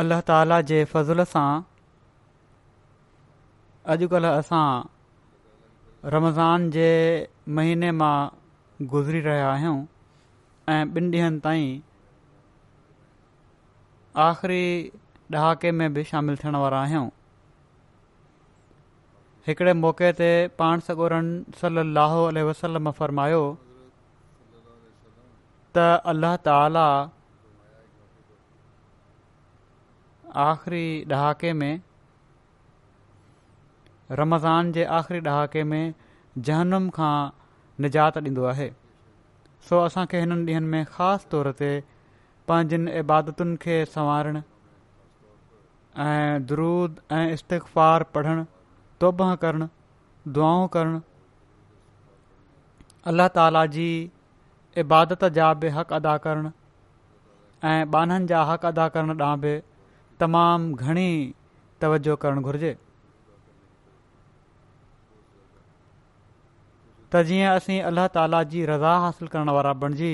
अलाह ताला जे फ़ज़ल सां अॼुकल्ह असां रमज़ान जे महीने मां गुज़री रहिया आहियूं ऐं ॿिनि ॾींहनि ताईं आख़िरी ॾहाके में बि शामिलु थियण वारा आहियूं हिकिड़े मौके ते पाण सगोरन सलाहोह वसल फरमायो त अल्लह त आख़िरी ॾहाके में रमज़ान जे आख़िरी ॾहाके में जहनम खां निजात ॾींदो आहे सो असांखे हिननि ॾींहनि में ख़ासि तौर ते पंहिंजनि इबादतुनि खे सवारणु ऐं दरूद ऐं इस्तिक़फ़ पढ़णु तुबह करणु दुआऊं करणु अल्ला ताला जी इबादत जा बि हक़ अदा करणु ऐं ॿाननि जा हक़ अदा करणु ॾांहुं बि तमामु घणी तवजो करणु घुर्जे त जीअं असीं अल्ला ताला जी रज़ा हासिलु करण वारा बणिजी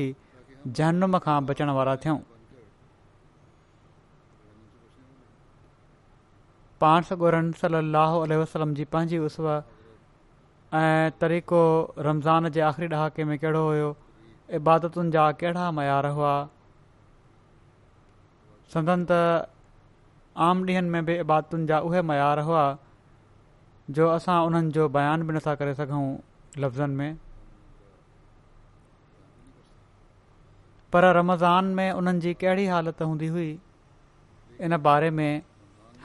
जहनुम खां बचण वारा थियूं पाण सॻोरन सलाहु वसलम जी पंहिंजी उसव ऐं तरीक़ो रमज़ान जे आख़िरी ॾहाके में कहिड़ो हुयो इबादतुनि जा कहिड़ा मयार हुआ संदन त आम डिहनि में बि इबादुनि जा उहे मयार हुआ जो असां उन्हनि जो बयान बि नथा करे सघूं लफ़्ज़नि में पर रमज़ान में उन्हनि जी कहिड़ी हालत हूंदी हुई इन बारे में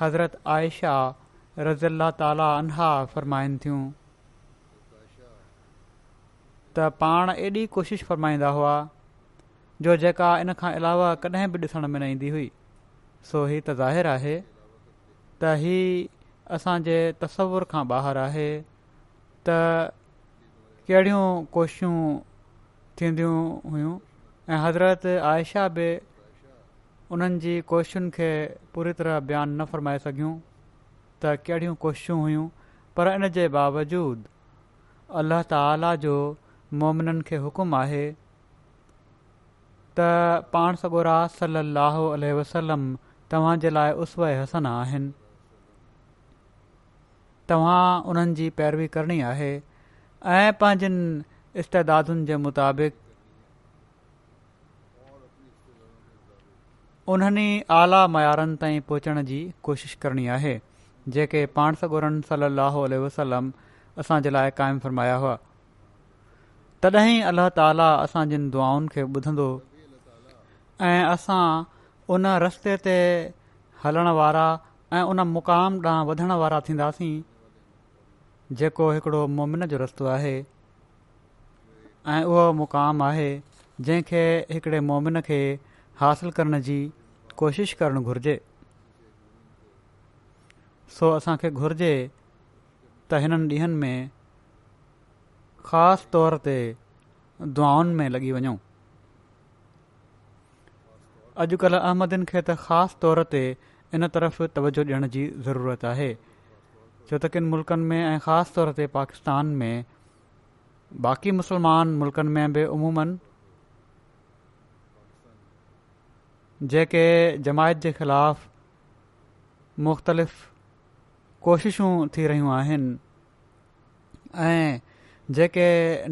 हज़रत आयशा रज़ी अला ताली अना फ़रमाइनि थियूं त पाण एॾी कोशिशि फ़रमाईंदा हुआ जो जेका इन खां अलावा कॾहिं बि ॾिसण में न ईंदी हुई सो ही त ज़ाहिर आहे त हीउ असांजे तस्वुर खां ॿाहिरि आहे त कहिड़ियूं कोशिशूं थींदियूं हुयूं ऐं हज़रत आयशा बि उन्हनि जी कोशिशुनि खे पूरी तरह बयानु न फरमाए सघियूं त कहिड़ियूं कोशिशूं पर इन जे अल्लाह अल्ला जो मोमिननि खे हुकुम आहे त पाण सगुरा साहु वसलम तव्हां जे लाइ उसव हसन आहिनि तव्हां उन्हनि जी पैरवी करणी आहे ऐं पंहिंजनि इष्टदादुनि जे मुताबिक़ उन्हनि आला मयारनि ताईं पहुचण जी कोशिशि करणी आहे जेके पाण सगुरनि सलाह वसलम असांजे लाइ क़ाइमु फ़रमाया हुआ तॾहिं अलाह ताली असांजनि दुआनि खे ॿुधंदो ऐं असां उन रस्ते ते हलण वारा ऐं उन मुक़ाम ॾांहुं वधण वारा थींदासीं जेको हिकिड़ो मोमिन जो रस्तो आहे ऐं उहो मुक़ाम आहे जंहिंखे हिकिड़े मोमिन खे हासिलु करण जी कोशिश करणु घुरिजे सो असांखे घुरिजे त हिननि ॾींहनि में ख़ासि तौर ते दुआउनि में लॻी वञूं अॼुकल्ह अहमदिन खे त ख़ासि तौर ते इन तरफ़ तवजो ॾियण जी ज़रूरत आहे छो त किन मुल्कनि में ऐं ख़ासि तौर ते पाकिस्तान में बाक़ी मुस्लमान मुल्कनि में बि उमूमनि जेके जमायत जे ख़िलाफ़ मुख़्तलिफ़ कोशिशूं थी रहियूं आहिनि ऐं जेके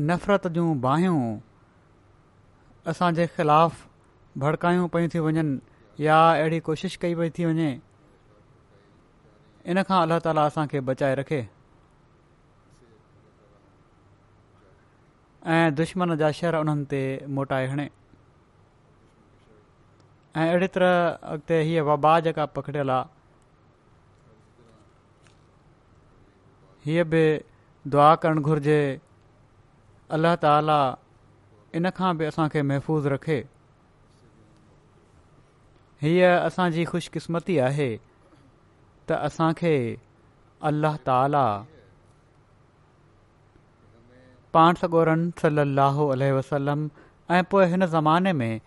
नफ़रत जूं बाहियूं असांजे ख़िलाफ़ भड़कायूं पयूं थी वञनि या अहिड़ी कोशिश कई पई थी वञे इन खां अलाह ताला असांखे बचाए रखे ऐं दुश्मन जा शर उन्हनि ते मोटाए हणे ऐं अहिड़ी तरह अॻिते हीअ वबा जेका पकड़ियल आहे हीअ बि दुआ करणु घुर्जे अलाह ताला इन खां बि असांखे महफ़ूज़ रखे हीअ असांजी ख़ुशकिस्मती आहे त असांखे अलाह ताला पाण सगोरन ॻोरनि सलाहु अल वसलम ऐं पोइ हिन ज़माने में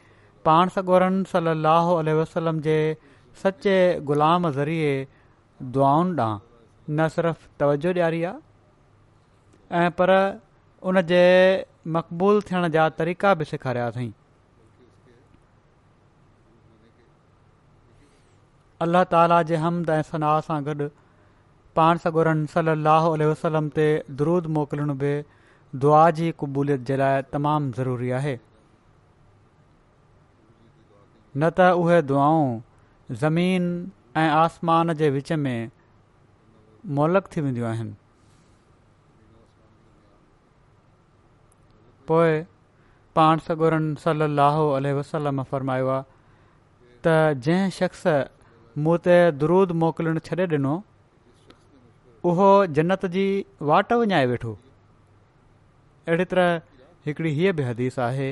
पाण सगोरन ॻोरनि सलाहु अल वसलम जे सचे ग़ुलाम ज़रिए दुआउनि ॾांहुं न सिर्फ़ु तवजो ॾियारी आहे ऐं पर उन जे मक़बूल थियण जा तरीक़ा बि सेखारिया अथई अल्लाह ताला जे हमद ऐं सनाह सां गॾु पाण सॻोरनि सली वसलम ते दरुद मोकिलण बि दुआ जी क़बूलियत जे लाइ तमामु ज़रूरी आहे न त उहे दुआऊं ज़मीन ऐं आसमान जे विच में मोलक थी वेंदियूं आहिनि पोइ पाण सॻोरनि सल वसलम फरमायो आहे त जंहिं शख़्स मूं त दुरुरुरुरुरुरुरुरुरुरुद मोकिलणु छॾे ॾिनो उहो जन्नत जी वाट विञाए वेठो अहिड़ी तरह हिकिड़ी हीअ बि हदीस आहे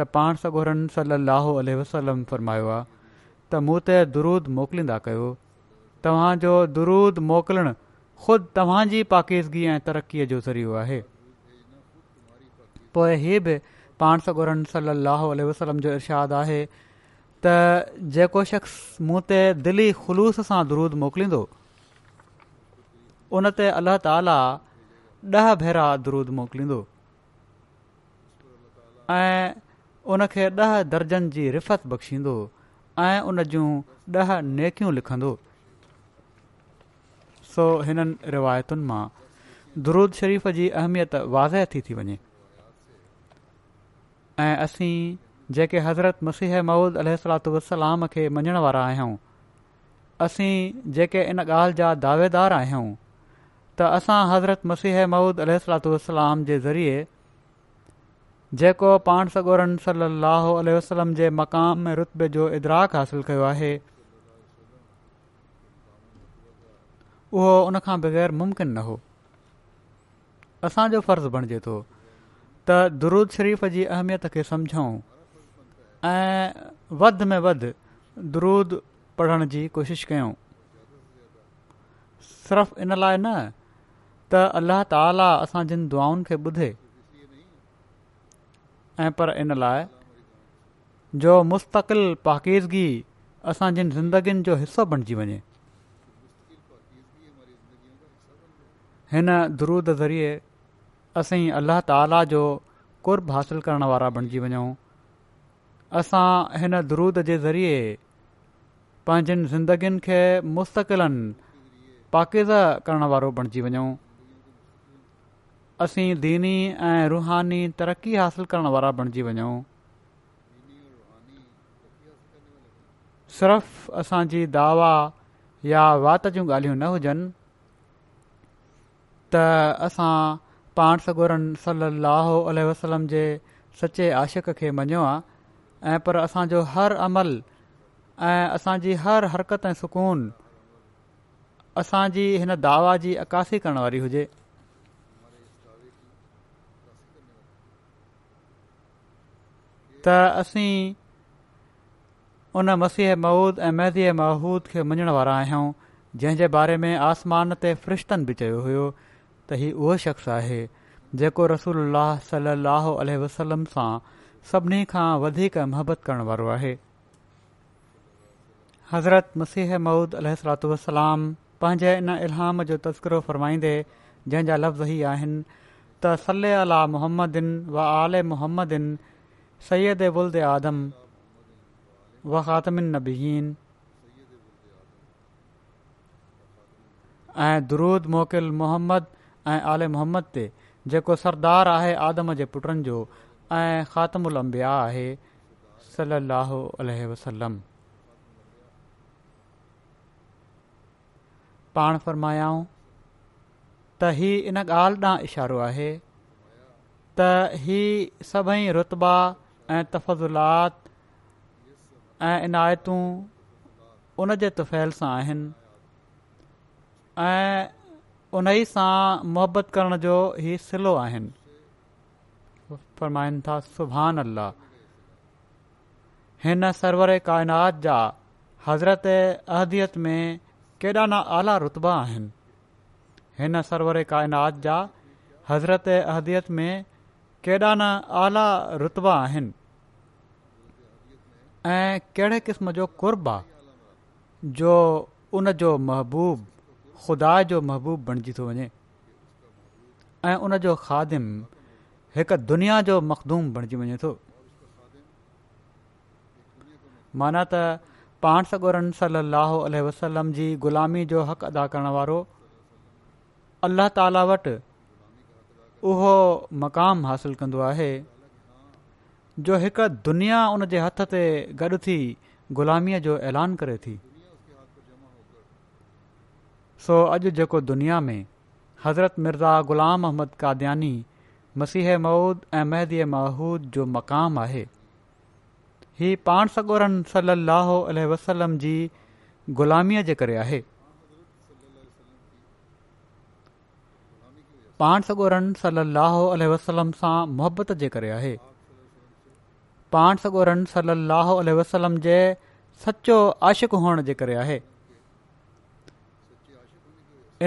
त पाण सॻोरनि सलाहु वसलम फ़र्मायो आहे त मूं त दुरुद मोकिलींदा कयो तव्हांजो दुरुद मोकिलणु ख़ुदि तव्हांजी पाकीदगी ऐं तरक़ीअ जो ज़रियो आहे पोइ हीअ बि पाण सगोरन सल लाहो वसलम जो इरादु आहे त जेको शख़्स मूं ते दिली ख़ुलूस सां दरुद मोकिलींदो उन ते अलाह ताला ॾह भेरा दरुद मोकिलींदो ऐं उनखे ॾह दर्जन जी रिफ़त बख़्शींदो ऐं उन जूं ॾह नेकियूं लिखंदो सो हिननि रिवायतुनि मां दरुद शरीफ़ जी अहमियत वाज़ह थी थी वञे ऐं असीं जेके हज़रत मसीह मौद अल वसलाम खे मञण वारा आहियूं असीं जेके इन ॻाल्हि जा दावेदार आहियूं त असां हज़रत मसीह मौदह सलातलाम जे ज़रिए जेको पाण सगोरन सलाहु वसलम जे मक़ाम रुतबे जो इदराक हासिल कयो आहे उहो उनखां बग़ैर मुमकिन न हो असांजो फर्ज़ बणिजे थो त दरुद शरीफ़ जी अहमियत खे समुझूं ऐं वध में वध दरुद पढ़ण जी कोशिशि कयूं सिर्फ़ु इन लाइ न त अल्लाह ताला असां जिन दुआनि खे ॿुधे ऐं पर इन लाइ जो मुस्तक़िल पाकीदगी असां जिनि ज़िंदगीनि जो हिसो बणिजी वञे हिन दरूद ज़रिए असीं अलाह ताला जो कुर्ब हासिलु करण वारा बणिजी वञूं असां हिन दुरूद जे ज़रिए पंहिंजनि ज़िंदगीनि खे मुस्तक़नि पाकिद करण वारो बणिजी वञूं असीं दीनी ऐं रुहानी तरक़ी हासिल करण वारा बणिजी वञूं सिर्फ़ु असांजी दावा या वात जूं ॻाल्हियूं न हुजनि त असां पाण सगोरनि सलाहु वसलम जे सचे आशिक खे मञियो आहे ऐं पर असांजो हर अमल ऐं असांजी हर हरकत ऐं सुकून असांजी हिन दावा जी अकासी करण वारी हुजे त असीं उन मसीह महूद ऐं महज़ महूद खे मञण वारा आहियूं जंहिं जे बारे में आसमान ते फ्रिश्तन बि चयो हुयो त हीउ उहो शख़्स आहे जेको रसूल सली वसलम सां सभिनी खां वधीक मोहबत करण वारो आहे हज़रत मसीह मऊद अलात वलाम पंहिंजे इन इल्हाम जो तस्करो फ़रमाईंदे जंहिंजा लफ़्ज़ ई आहिनि त सले आला मोहम्मदन व आल मोहम्मदिन सैद बुल्द आदम व ख़ातमिन नबीन ऐं दुरूद मोकिल मोहम्मद ऐं आल मोहम्मद ते जेको सरदार आहे आदम जे पुटनि जो ऐं ख़ात्मु लंबिया आहे सलाहु वसलम पाण फ़रमायाऊं त हीअ इन ॻाल्हि ॾांहुं इशारो आहे त हीअ सभई रुतबा ऐं तफ़ज़िलात ऐं इनायतूं उन जे तुफ़ैल सां आहिनि ऐं उन करण जो फरमाइनि था सुबान سرور हिन सरवर काइनात जा हज़रत अहदीत में केॾा न आला रुतबा आहिनि हिन सर्वर काइनात जा हज़रत अहदियत में केॾा न आला रुतबा आहिनि ऐं कहिड़े क़िस्म जो कुर्बा जो उन जो महबूबु ख़ुदा जो महबूबु बणिजी थो वञे ऐं उनजो ख़ादिमु हिकु दुनिया जो मखदूम बणिजी वञे थो माना त पाण सगोरन सलाहु वसलम जी ग़ुलामी जो हक़ अदा करण वारो अल्ला ताला वटि उहो मक़ाम हासिल कंदो आहे जो हिकु दुनिया उन जे हथ ते गॾु थी ग़ुलामीअ जो ऐलान करे थी सो अॼु जेको दुनिया में हज़रत मिर्ज़ा ग़ुलाम अहमद कादयानी मसीह माउद ऐं महदीअ جو जो मक़ामु आहे हीउ पाण सॻोरन सल ो وسلم जी ग़ुलामीअ जे करे आहे पाण सॻोरनि सल लाहो वसलम सां मोहबत जे करे आहे पाण सॻोरनि सल लहो वसलम जे सचो आशिक़ु हुअण जे करे आहे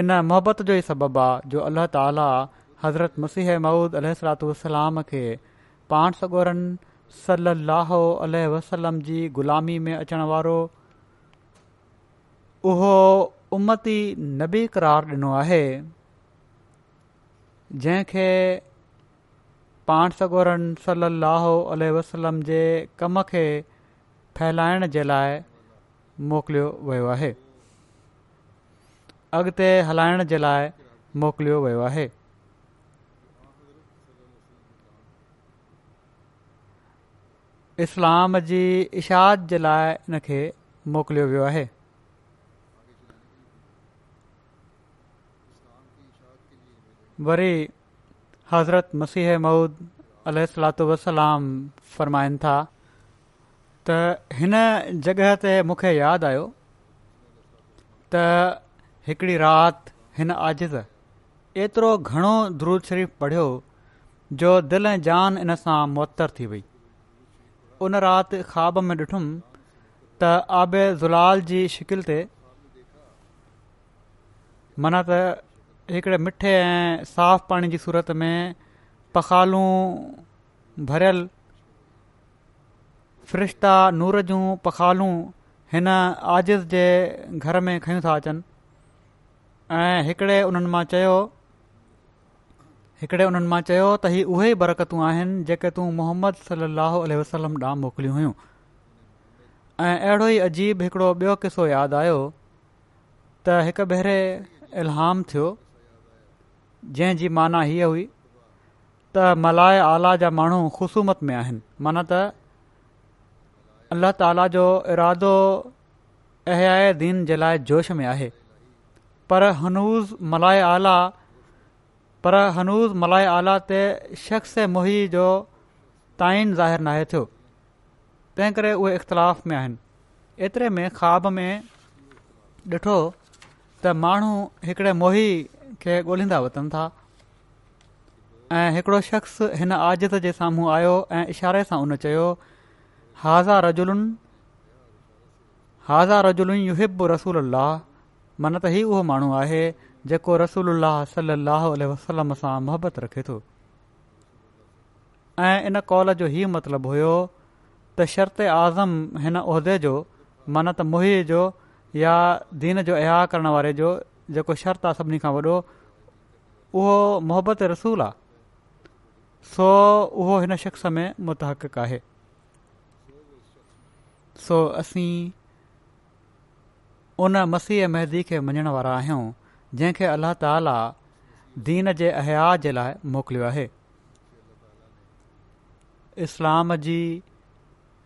इन मोहबत जो ई सबबु आहे जो अलाह ताल हज़रत मसीह मूद सलातलाम खे पाण सगोरन सल अलोह वसलम जी ग़ुलामी में अचण वारो उहो उमती नबी करार ॾिनो आहे जंहिंखे पाण सगोरन सल लहो वसलम जे कम खे फैलाइण जे लाइ मोकिलियो वियो आहे अॻिते हलाइण जे लाइ मोकिलियो वियो आहे इस्लाम जी इशाद जे लाइ इन खे मोकिलियो वियो आहे वरी हज़रत मसीह महुूद अलू वसलाम फ़रमाइनि था त हिन जॻह ते मूंखे यादि आहियो त हिकिड़ी राति हिन आज़िज़ एतिरो घणो द्रूज शरीफ़ पढ़ियो जो दिलि ऐं जान इन सां मुअतरु थी वई उन राति ख़्वाब में ॾिठुमि त आब ज़ुलाल जी शिकिल ते माना त हिकिड़े मिठे ऐं साफ़ पाणी जी सूरत में पखालू भरियल फ़्रिश्ता नूर जूं पखालू हिन आजिज़ जे घर में खयूं था अचनि ऐं हिकिड़े उन्हनि मां चयो हिकिड़े उन्हनि मां चयो त हीउ उहे ई बरकतूं आहिनि जेके तूं मोहम्मद सली अलसलम ॾांहुं मोकिलियूं हुयूं ऐं अहिड़ो ई अजीब हिकिड़ो ॿियो किसो यादि आयो त हिकु भेरे इलहाम थियो जंहिंजी माना हीअ हुई त मलाए आला जा माण्हू ख़ुशूमत में आहिनि माना त अल्ला ताला जो इरादो अहया दीन जे लाइ जोश में आहे पर हनूज़ मलाए आला पर हनूज़ मलाए आला ते शख़्स ऐं मोही जो तइन ज़ाहिर नाहे थियो तंहिं करे उहे इख़्तिलाफ़ में आहिनि एतिरे में ख़्वाब में ॾिठो त माण्हू हिकिड़े मोही खे ॻोल्हींदा वठनि था ऐं हिकिड़ो शख़्स हिन आजत जे साम्हूं आयो ऐं इशारे सां उन चयो हाज़ा रजुलन हाज़ा रजुलन युहिब रसूल अल्लाह मन त ही उहो माण्हू आहे जेको रसूल अलाही अलाह वसलम सां मोहबत रखे थो ऐं इन कॉल जो हीउ मतिलबु हुयो त शर्त आज़म हिन उहिदे जो मन त मोहि जो या दीन जो अहा करण वारे जो जेको शर्त आहे सभिनी खां वॾो उहो मोहबत रसूल आहे सो उहो हिन शख़्स में मुतहक़ आहे सो असीं उन मसीह महदी खे मञण वारा आहियूं जंहिंखे अल्लाह ताला दीन जे अया जे लाइ मोकिलियो आहे इस्लाम जी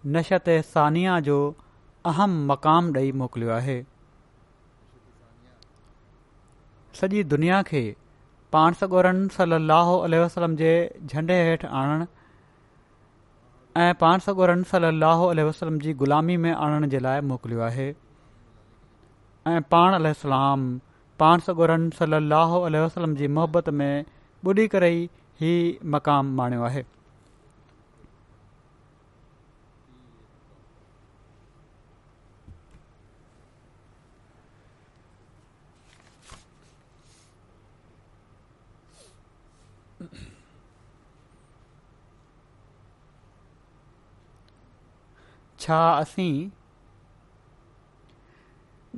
सानिया जो अहम मक़ाम ॾेई मोकिलियो आहे सॼी दुनिया खे पाण सॻोरनि सलाहु वेझे हेठि आणणु ऐं पाण सॻोरनि सलो वसलम जी ग़ुलामी में आणण जे लाइ मोकिलियो आहे ऐं पाण पाण सगोरन सलाहु वसलम जी मोहबत में ॿुॾी करे ई हीउ मक़ाम माणियो आहे छा असीं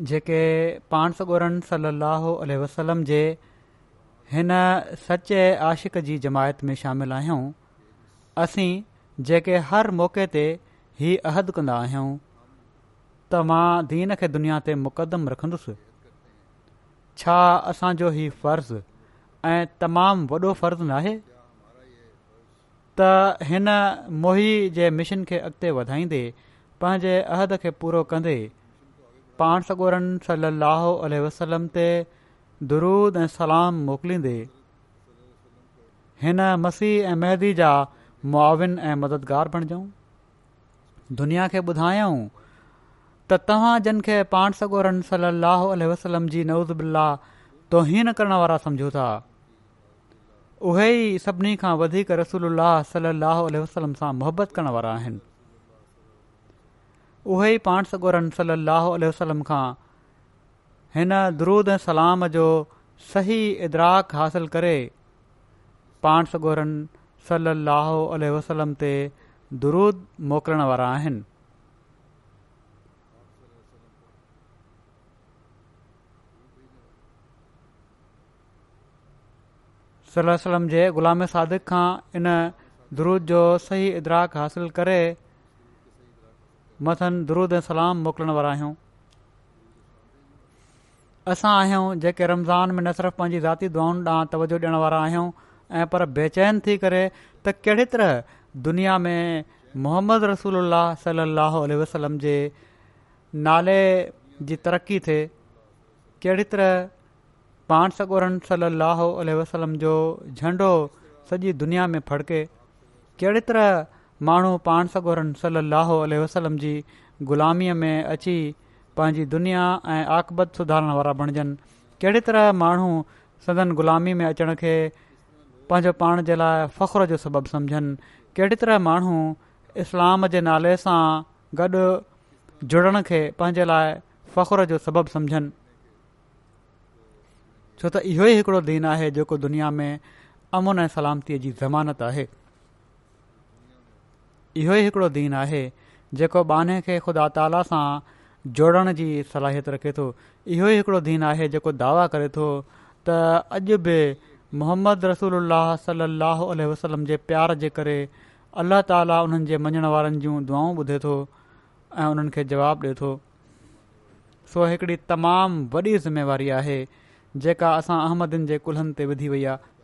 जेके पाण सगोरन सली अल वसलम जे हिन सचे आशिक़ जी जमायत में शामिल आहियूं असीं जेके हर मौक़े ते ही अहद कंदा आहियूं त मां दीन खे दुनिया ते मुक़दम रखंदुसि छा असांजो ही फ़र्ज़ ऐं तमामु वॾो फ़र्ज़ नाहे त हिन मोही जे मिशन खे अॻिते वधाईंदे पंहिंजे अहद खे पूरो कंदे पाण सगोरन सलाहु वसलम ते दुरुद ऐं सलाम मोकिलींदे हिन मसीह ऐं महदी जा मुआिन ऐं मददगार बणिजऊं दुनिया खे ॿुधायऊं त तव्हां जन खे पाण सॻोरनि सलाह वसलम जी नवज़ बिल्ला तोहीन करण वारा सम्झो था उहे ई सभिनी खां वधीक रसूल सलाहु उल्ह वसलम सां मुहबत करण वारा आहिनि उहेई पाण सॻोरनि सल लाहोलम खां हिन दरूद सलाम जो सही इदराक हासिल करे पाण सॻोरनि सलाह वसलम ते दरुद मोकिलण वारा आहिनि ग़ुलाम सादिक खां इन दरुद जो सही इदराक हासिल करे मथनि दरुद ऐं सलाम मोकिलण वारा आहियूं असां आहियूं जेके रमज़ान में न सिर्फ़ु पंहिंजी ज़ाती दुआनि ॾांहुं तवजो ॾियण वारा आहियूं ऐं पर बेचैन थी करे त कहिड़े तरह दुनिया में मोहम्मद रसूल अलाह वसलम जे नाले जी तरक़ी थिए कहिड़ी तरह पाण सगुरन सलाहु वसलम जो झंडो सॼी दुनिया में फड़के कहिड़े तरह माण्हू पाण सगोरन ॻोरनि सली ओला अलसलम जी ग़ुलामीअ में अची पंहिंजी दुनिया ऐं आकबत सुधारण वारा बणिजनि कहिड़ी तरह माण्हू सदन ग़ुलामी में अचण खे पंहिंजो पाण जे लाइ फ़ख़ुरु जो सबबु समुझनि कहिड़ी तरह माण्हू इस्लाम जे नाले सां गॾु जुड़ण खे पंहिंजे लाइ फ़ख़ुरु जो सबबु सम्झनि छो त इहो ई हिकिड़ो दीन आहे जेको दुनिया में अमुन ऐं सलामतीअ जी ज़मानत आहे इहो ई हिकड़ो दीन आहे जेको बाने खे ख़ुदा ताला सां जोड़ण जी सलाहियत रखे थो इहो ई हिकिड़ो दीन आहे जेको दावा करे थो त अॼु बि मोहम्मद रसूल सलाहु वसलम जे प्यार जे करे अल ताला उन्हनि जे मञण वारनि जूं दुआऊं ॿुधे थो ऐं उन्हनि खे जवाबु ॾिए थो सो हिकिड़ी तमामु वॾी ज़िमेवारी आहे जेका असां अहमदनि जे कुल्हनि ते विधी वई आहे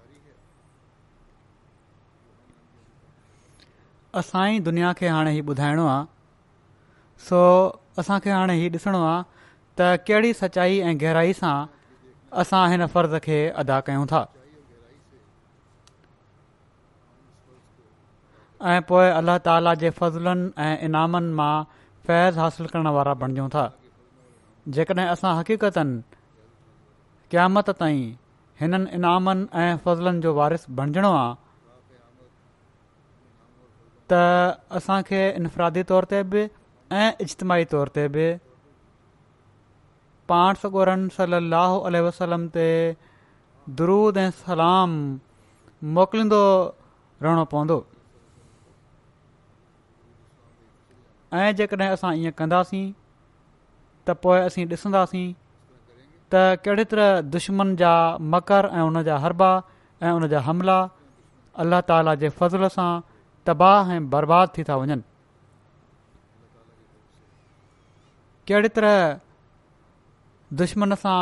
असां ई दुनिया खे हाणे हीउ ॿुधाइणो आहे सो असां खे हाणे हीउ ॾिसणो आहे त कहिड़ी सचाई ऐं गहराई सां असां हिन फर्ज़ खे अदा कयूं था ऐं पोइ अल्ल्ह ताला जे फज़लनि ऐं इनामनि मां फैज़ हासिल करण वारा बणिजूं था जेकॾहिं असां हक़ीक़तनि क़यामति ताईं हिननि इनामनि ऐं फज़लनि जो वारिस बणिजणो आहे त असां खे तौर ते बि ऐं इजतमाही तौर ते बि पाण सॻोरनि सली वसलम ते दरुद ऐं सलाम मोकिलींदो रहणो पवंदो ऐं जेकॾहिं असां ईअं कंदासीं त पोइ असीं ॾिसंदासीं त तरह दुश्मन जा मकर ऐं उन जा हरबा ऐं उन जा हमिला अल्ला ताला जे फज़ुल सां तबाह ऐं बर्बाद थी था वञनि कहिड़ी तरह दुश्मन सां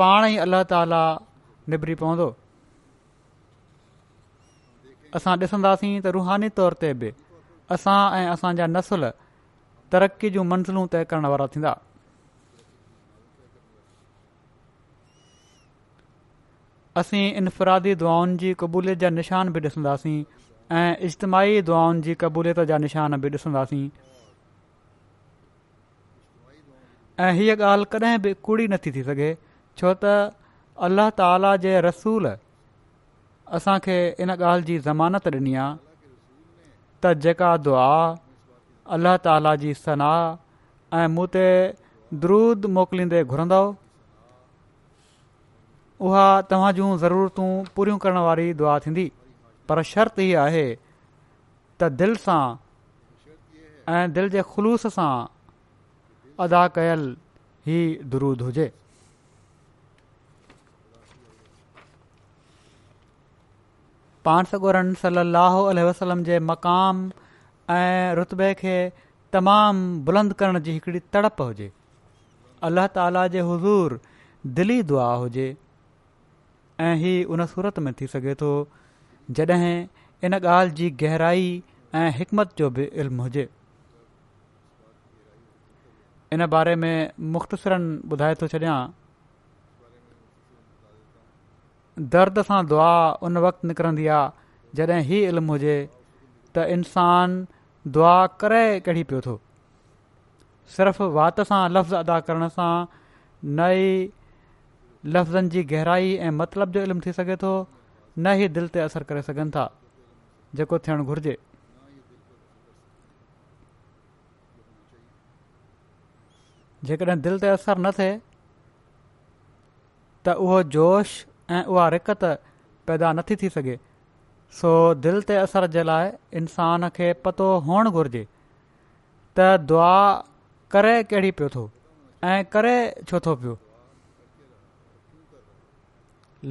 पाण ई अलाह ताला निबिरी पवंदो असां ॾिसंदासीं त रुहानी तौर ते बि असां ऐं असांजा नसुल तरक़ी जूं मंज़िलूं तय करण वारा थींदा असीं इनफ़रादी दुआनि जी क़बूलियत जा निशान बि ॾिसंदासीं ऐं इज्तमाही दुआनि जी क़बूलियत जा निशान बि ॾिसंदासीं ऐं हीअ ॻाल्हि कॾहिं बि कूड़ी नथी थी सघे छो त अल्लाह ताला जे रसूल असांखे इन ॻाल्हि जी ज़मानत ॾिनी आहे त जेका दुआ अल्लाह ताला जी सनाह ऐं मूं ते द्रूद मोकिलींदे घुरंदव उहा तव्हां जूं ज़रूरतूं पूरियूं करण वारी दुआ थींदी पर शर्त आहे त दिलि सां ऐं दिलि जे ख़ुलूस सां अदा कयल ई दरूद हुजे पाण सगोरन सली वसलम जे मक़ाम ऐं रुतबे खे तमामु बुलंद करण जी हिकिड़ी तड़प हुजे अल्लाह ताला जे हज़ूरु दिली दुआ हुजे ऐं ही उन सूरत में थी सघे थो जॾहिं इन ॻाल्हि जी गहराई ऐं हिकमत जो बि इल्मु हुजे इन बारे में मुख़्तसिरनि ॿुधाए थो छॾियां दर्द सां दुआ उन वक़्तु निकिरंदी आहे जॾहिं ई इल्मु हुजे त इन्सानु दुआ करी पियो थो सिर्फ़ वात सां लफ़्ज़ अदा करण सां नई लफ़्ज़नि जी गहराई ऐं मतिलबु जो इल्मु थी सघे थो न ई दिल ते असर करे सघनि था जेको थियणु घुर्जे जेकॾहिं दिलि ते असरु न थिए त उहो जोश ऐं उहा रिकत पैदा न थी थी सघे सो दिलि ते असर जे लाइ इंसान खे पतो हुअणु घुरिजे त दुआ करे कहिड़ी पियो थो ऐं करे छो थो पियो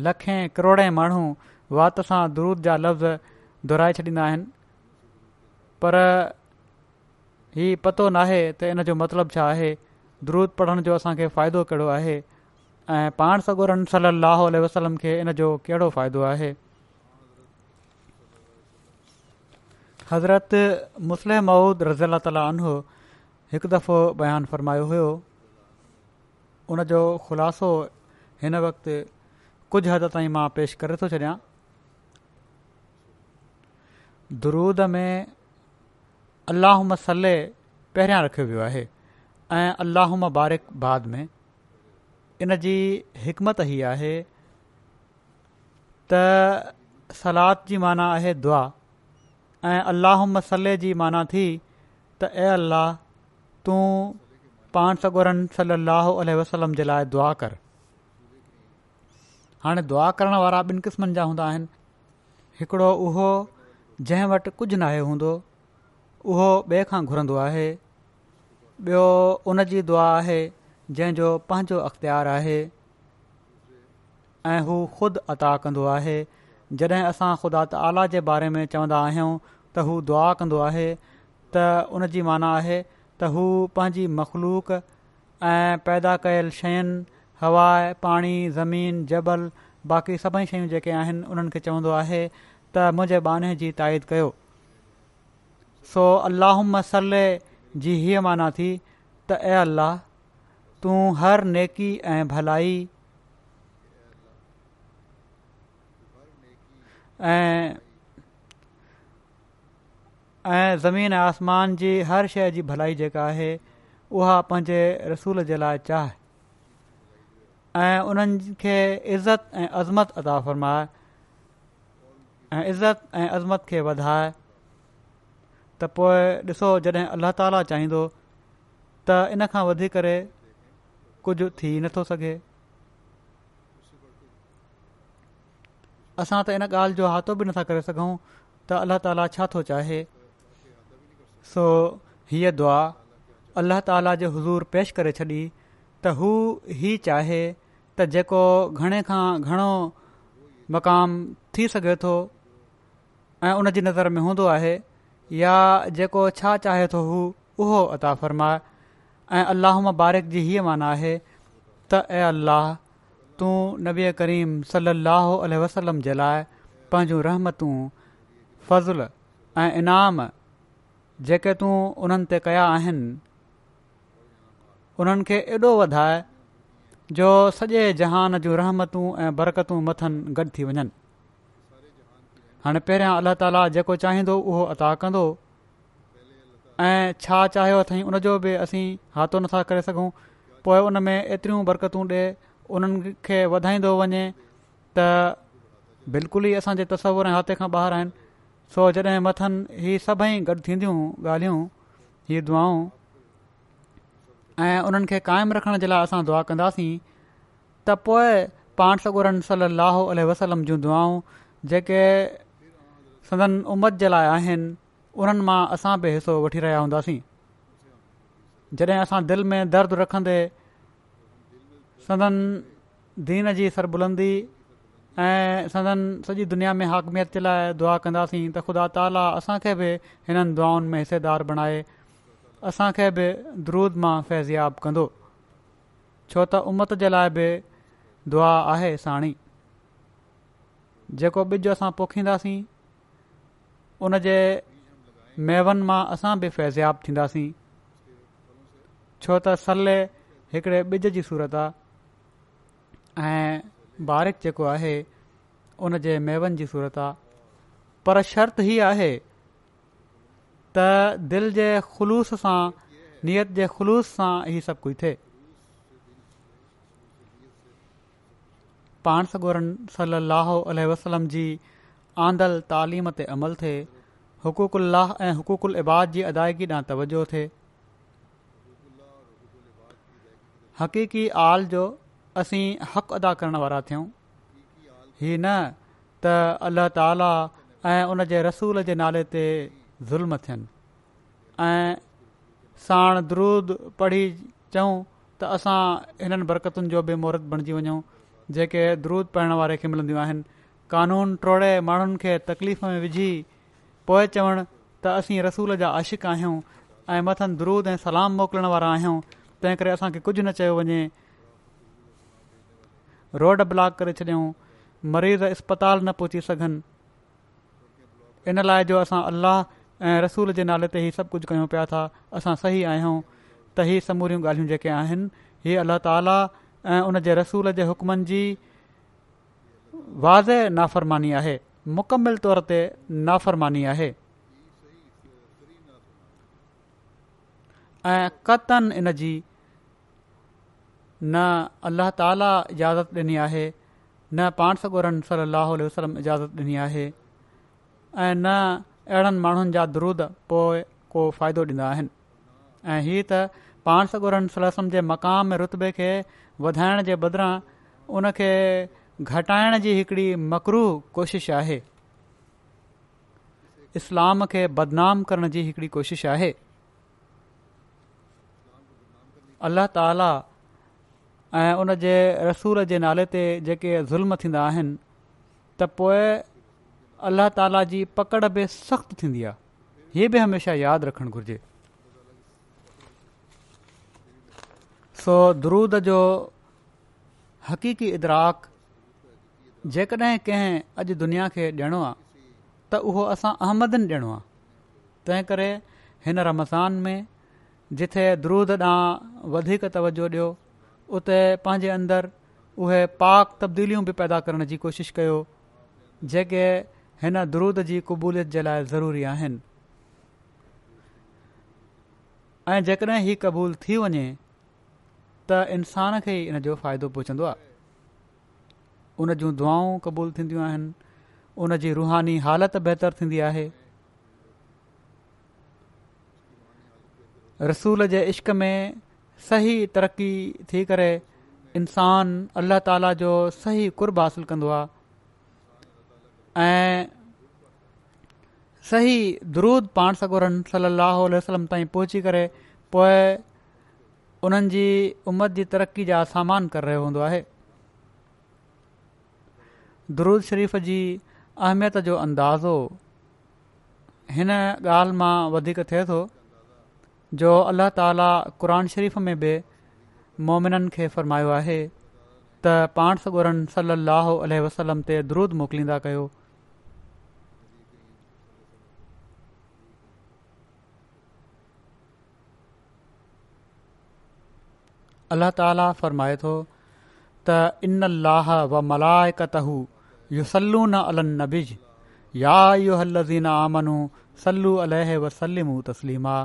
लखें करोड़े माण्हू वाति सां द्रूद जा लफ़्ज़ दुहिराए छॾींदा आहिनि पर ही पतो न आहे त इन जो मतिलबु छा आहे द्रूद पढ़ण जो असांखे फ़ाइदो कहिड़ो आहे ऐं पाण सगोरन सलाहु वसलम खे इन जो कहिड़ो फ़ाइदो आहे हज़रति मुस्लिम महूद रज़ी अला तालो हिकु दफ़ो बयानु फ़रमायो हुयो उन जो ख़ुलासो हिन वक़्ति कुझु हदि ताईं मां पेश करे थो छॾियां दुरूद में अलाह मसले पहिरियां रखियो वियो आहे ऐं अलाह मुबारिक बाद में इन जी हिकमत ही आहे त सलाद जी माना आहे दुआ ऐं अलाह मसले जी माना थी त ए अलाह तूं पाण सगोरनि सलाहु वसलम जे लाइ दुआ कर हाणे दुआ करण वारा ॿिनि क़िस्मनि जा हूंदा आहिनि हिकिड़ो उहो जंहिं वटि कुझु न आहे हूंदो उहो ॿिए खां घुरंदो आहे ॿियो उन जी दुआ आहे जंहिंजो पंहिंजो अख़्तियार आहे ऐं हू ख़ुदि अता कंदो आहे जॾहिं असां ख़ुदा त आला जे बारे में चवंदा आहियूं त हू दुआ कंदो आहे त उन जी माना आहे त हू पंहिंजी मख़लूक ऐं पैदा कयलु शयुनि हवा पाणी ज़मीन जबल बाक़ी सभई शयूं जेके आहिनि उन्हनि खे त मुंहिंजे बाने जी ताइद कयो सो अलाह मसले जी हीअ माना थी त ए अल्लाह तूं हर नेकी ऐं भलाई ऐं ज़मीन ऐं आसमान जी हर शइ जी भलाई जेका आहे उहा पंहिंजे रसूल जे लाइ चाह ऐं उन्हनि खे इज़त ऐं अज़मत अदा फ़रमाए ऐं इज़त ऐं अज़मत खे वधाए त पोइ ॾिसो जॾहिं अल्लाह ताला चाहींदो त इन खां वधी करे कुझु थी नथो सघे असां त इन ॻाल्हि जो हातो बि नथा करे सघूं त अल्लाह ताला छा थो चाहे सो हीअ दुआ अल्लाह ताला जे हज़ूर पेश करे छॾी त हू ही चाहे त जेको घणे खां घणो मक़ाम थी सघे थो ऐं उन नज़र में हूंदो आहे या जेको छा चाहे थो हू उहो फ़रमाए ऐं अलाह मबारिक जी हीअ माना आहे त ऐं अाह तूं नबी करीम सलाहु अल वसलम जे लाइ पंहिंजूं रहमतूं फज़ल ऐं इनाम जेके तूं उन्हनि ते कया आहिनि उन्हनि खे एॾो वधाए जो सॼे जहान जूं रहमतूं ऐं बरकतूं मथनि गॾु थी वञनि हाणे पहिरियां अलाह ताला जेको चाहींदो उहो अता कंदो ऐं छा चाहियो अथई उनजो बि असीं हाथो नथा करे सघूं पोइ उन में एतिरियूं बरकतूं ॾिए उन्हनि खे वधाईंदो वञे त बिल्कुल ई असांजे तस्वुरु हाथे हथे खां ॿाहिरि आहिनि सो जॾहिं मथनि ई सभई गॾु थींदियूं ॻाल्हियूं ही दुआऊं ऐं उन्हनि खे क़ाइमु रखण जे लाइ असां दुआ कंदासीं त पोइ पाण सगुरनि सली वसलम जूं दुआऊं जेके संदन उमत जे लाइ आहिनि उन्हनि मां असां बि हिसो वठी रहिया हूंदासीं जॾहिं असां दिलि में दर्द रखंदे संदन दीन जी सरबुलंदी बुलंदी ऐं सदन सॼी दुनिया में हाकमियत जे लाइ दुआ कंदासीं त ख़ुदा ताला असांखे बि हिननि दुआउनि में हिसेदार बणाए असांखे बि द्रूद मां फैज़ियाबु कंदो छो त उमत जे लाइ बि दुआ आहे साणी जेको ॿिज असां पोखींदासीं उन जे मेवनि मां असां बि फैज़ियाबु थींदासीं छो त सल हिकिड़े ॿिज जी सूरत आहे ऐं बारिक जेको आहे उन जे मेवनि जी सूरत आहे पर शर्त ई आहे त दिलि जे ख़ुलूस सां नियत जे ख़ुलूस सां ई सभु कुझु थिए पाण सगोरन सली वसलम जी आंदल तालीम ते अमल थिए हुक़ुकु अल ऐं हुक़ूकुल इबाद जी अदायगी ॾांहुं तवजो थिए हक़ीक़ी आल जो असीं हक़ अदा करण वारा थियूं हीअ न त अलाह ताला ऐं उन जे रसूल जे नाले ते ज़ुल्म थियनि ऐं साण द्रूद पढ़ी चऊं त असां हिननि बरकतुनि जो बि महूरतु बणिजी वञूं जेके द्रूद पढ़ण वारे खे मिलंदियूं आहिनि कानून ट्रोड़े माण्हुनि खे तकलीफ़ में विझी पोइ चवण त असीं रसूल जा आशिक आहियूं ऐं मथनि दुरूद ऐं सलाम मोकिलण वारा आहियूं तंहिं करे असांखे कुझु न चयो वञे रोड ब्लॉक करे छॾियऊं मरीज़ इस्पताल न पहुची सघनि इन लाइ जो असां अलाह ऐं रसूल जे नाले ते ई सभु कुझु कयूं पिया था असां सही आहियूं त इहे समूरियूं ॻाल्हियूं जेके आहिनि हीअ अलाह ताला ऐं उन जे रसूल जे हुकमनि जी वाज़ नाफ़रमानी आहे मुकमिल तौर ते नाफ़रमानी आहे ऐं कतनि इन जी न अलल ताला इजाज़त ॾिनी आहे न पाण सॻोरन सली वसलम इजाज़त ॾिनी आहे ऐं न अहिड़नि माण्हुनि जा दरूद पोइ को फ़ाइदो ॾींदा आहिनि ऐं हीअ त पाण सलम जे मक़ाम रुतबे खे वधाइण जे बदिरां उनखे घटाइण जी हिकड़ी मकरू कोशिश आहे इस्लाम खे बदनाम करण जी हिकड़ी कोशिश आहे अल्ल्ह ताला ऐं उन जे रसूल जे नाले ते जेके ज़ुल्म थींदा आहिनि त पोइ अलाह ताला जी पकड़ बि सख़्तु थींदी आहे हीअ बि हमेशह यादि रखणु घुरिजे सो दुरूद जो हक़ीक़ी इदराक जेकॾहिं कंहिं अॼु दुनिया खे ॾियणो आहे त उहो असां अहमदन ॾियणो आहे तंहिं करे हिन रमज़ान में जिथे द्रूद ॾांहुं वधीक तवजो ॾियो उते पंहिंजे अंदरि उहे पाक तब्दीलियूं बि पैदा करण जी कोशिश कयो जेके हिन द्रूद जी क़बूलियत जे लाइ ज़रूरी आहिनि ऐं जेकॾहिं क़बूल थी वञे त इंसान खे ई इन जो फ़ाइदो उन जूं दुआऊं क़बूल थींदियूं आहिनि उनजी रुहानी हालति बहितरु थींदी आहे रसूल जे इश्क में सही तरक़ी थी करे इंसान अल्लाह ताला जो सही कुर्ब हासिल कंदो आहे ऐं सही दुरूद पाण सगुरनि सलाहु वसम ताईं पहुची करे पोइ उन्हनि जी उमत जी तरक़ी जा सामान करे रहियो हूंदो आहे दरुद शरीफ़ जी अहमियत जो अंदाज़ो हिन ॻाल्हि मां वधीक थिए थो जो अल्लाह ताला क़ुर शरीफ़ में बि मोमिननि खे फ़रमायो आहे त पाण सगुरनि सलाह वसलम ते दरुद मोकिलींदा कयो अलाह ताला फ़रमायो थो त इन लाह वलाइ यु सलू न अलिज़ या वसलम تسلیما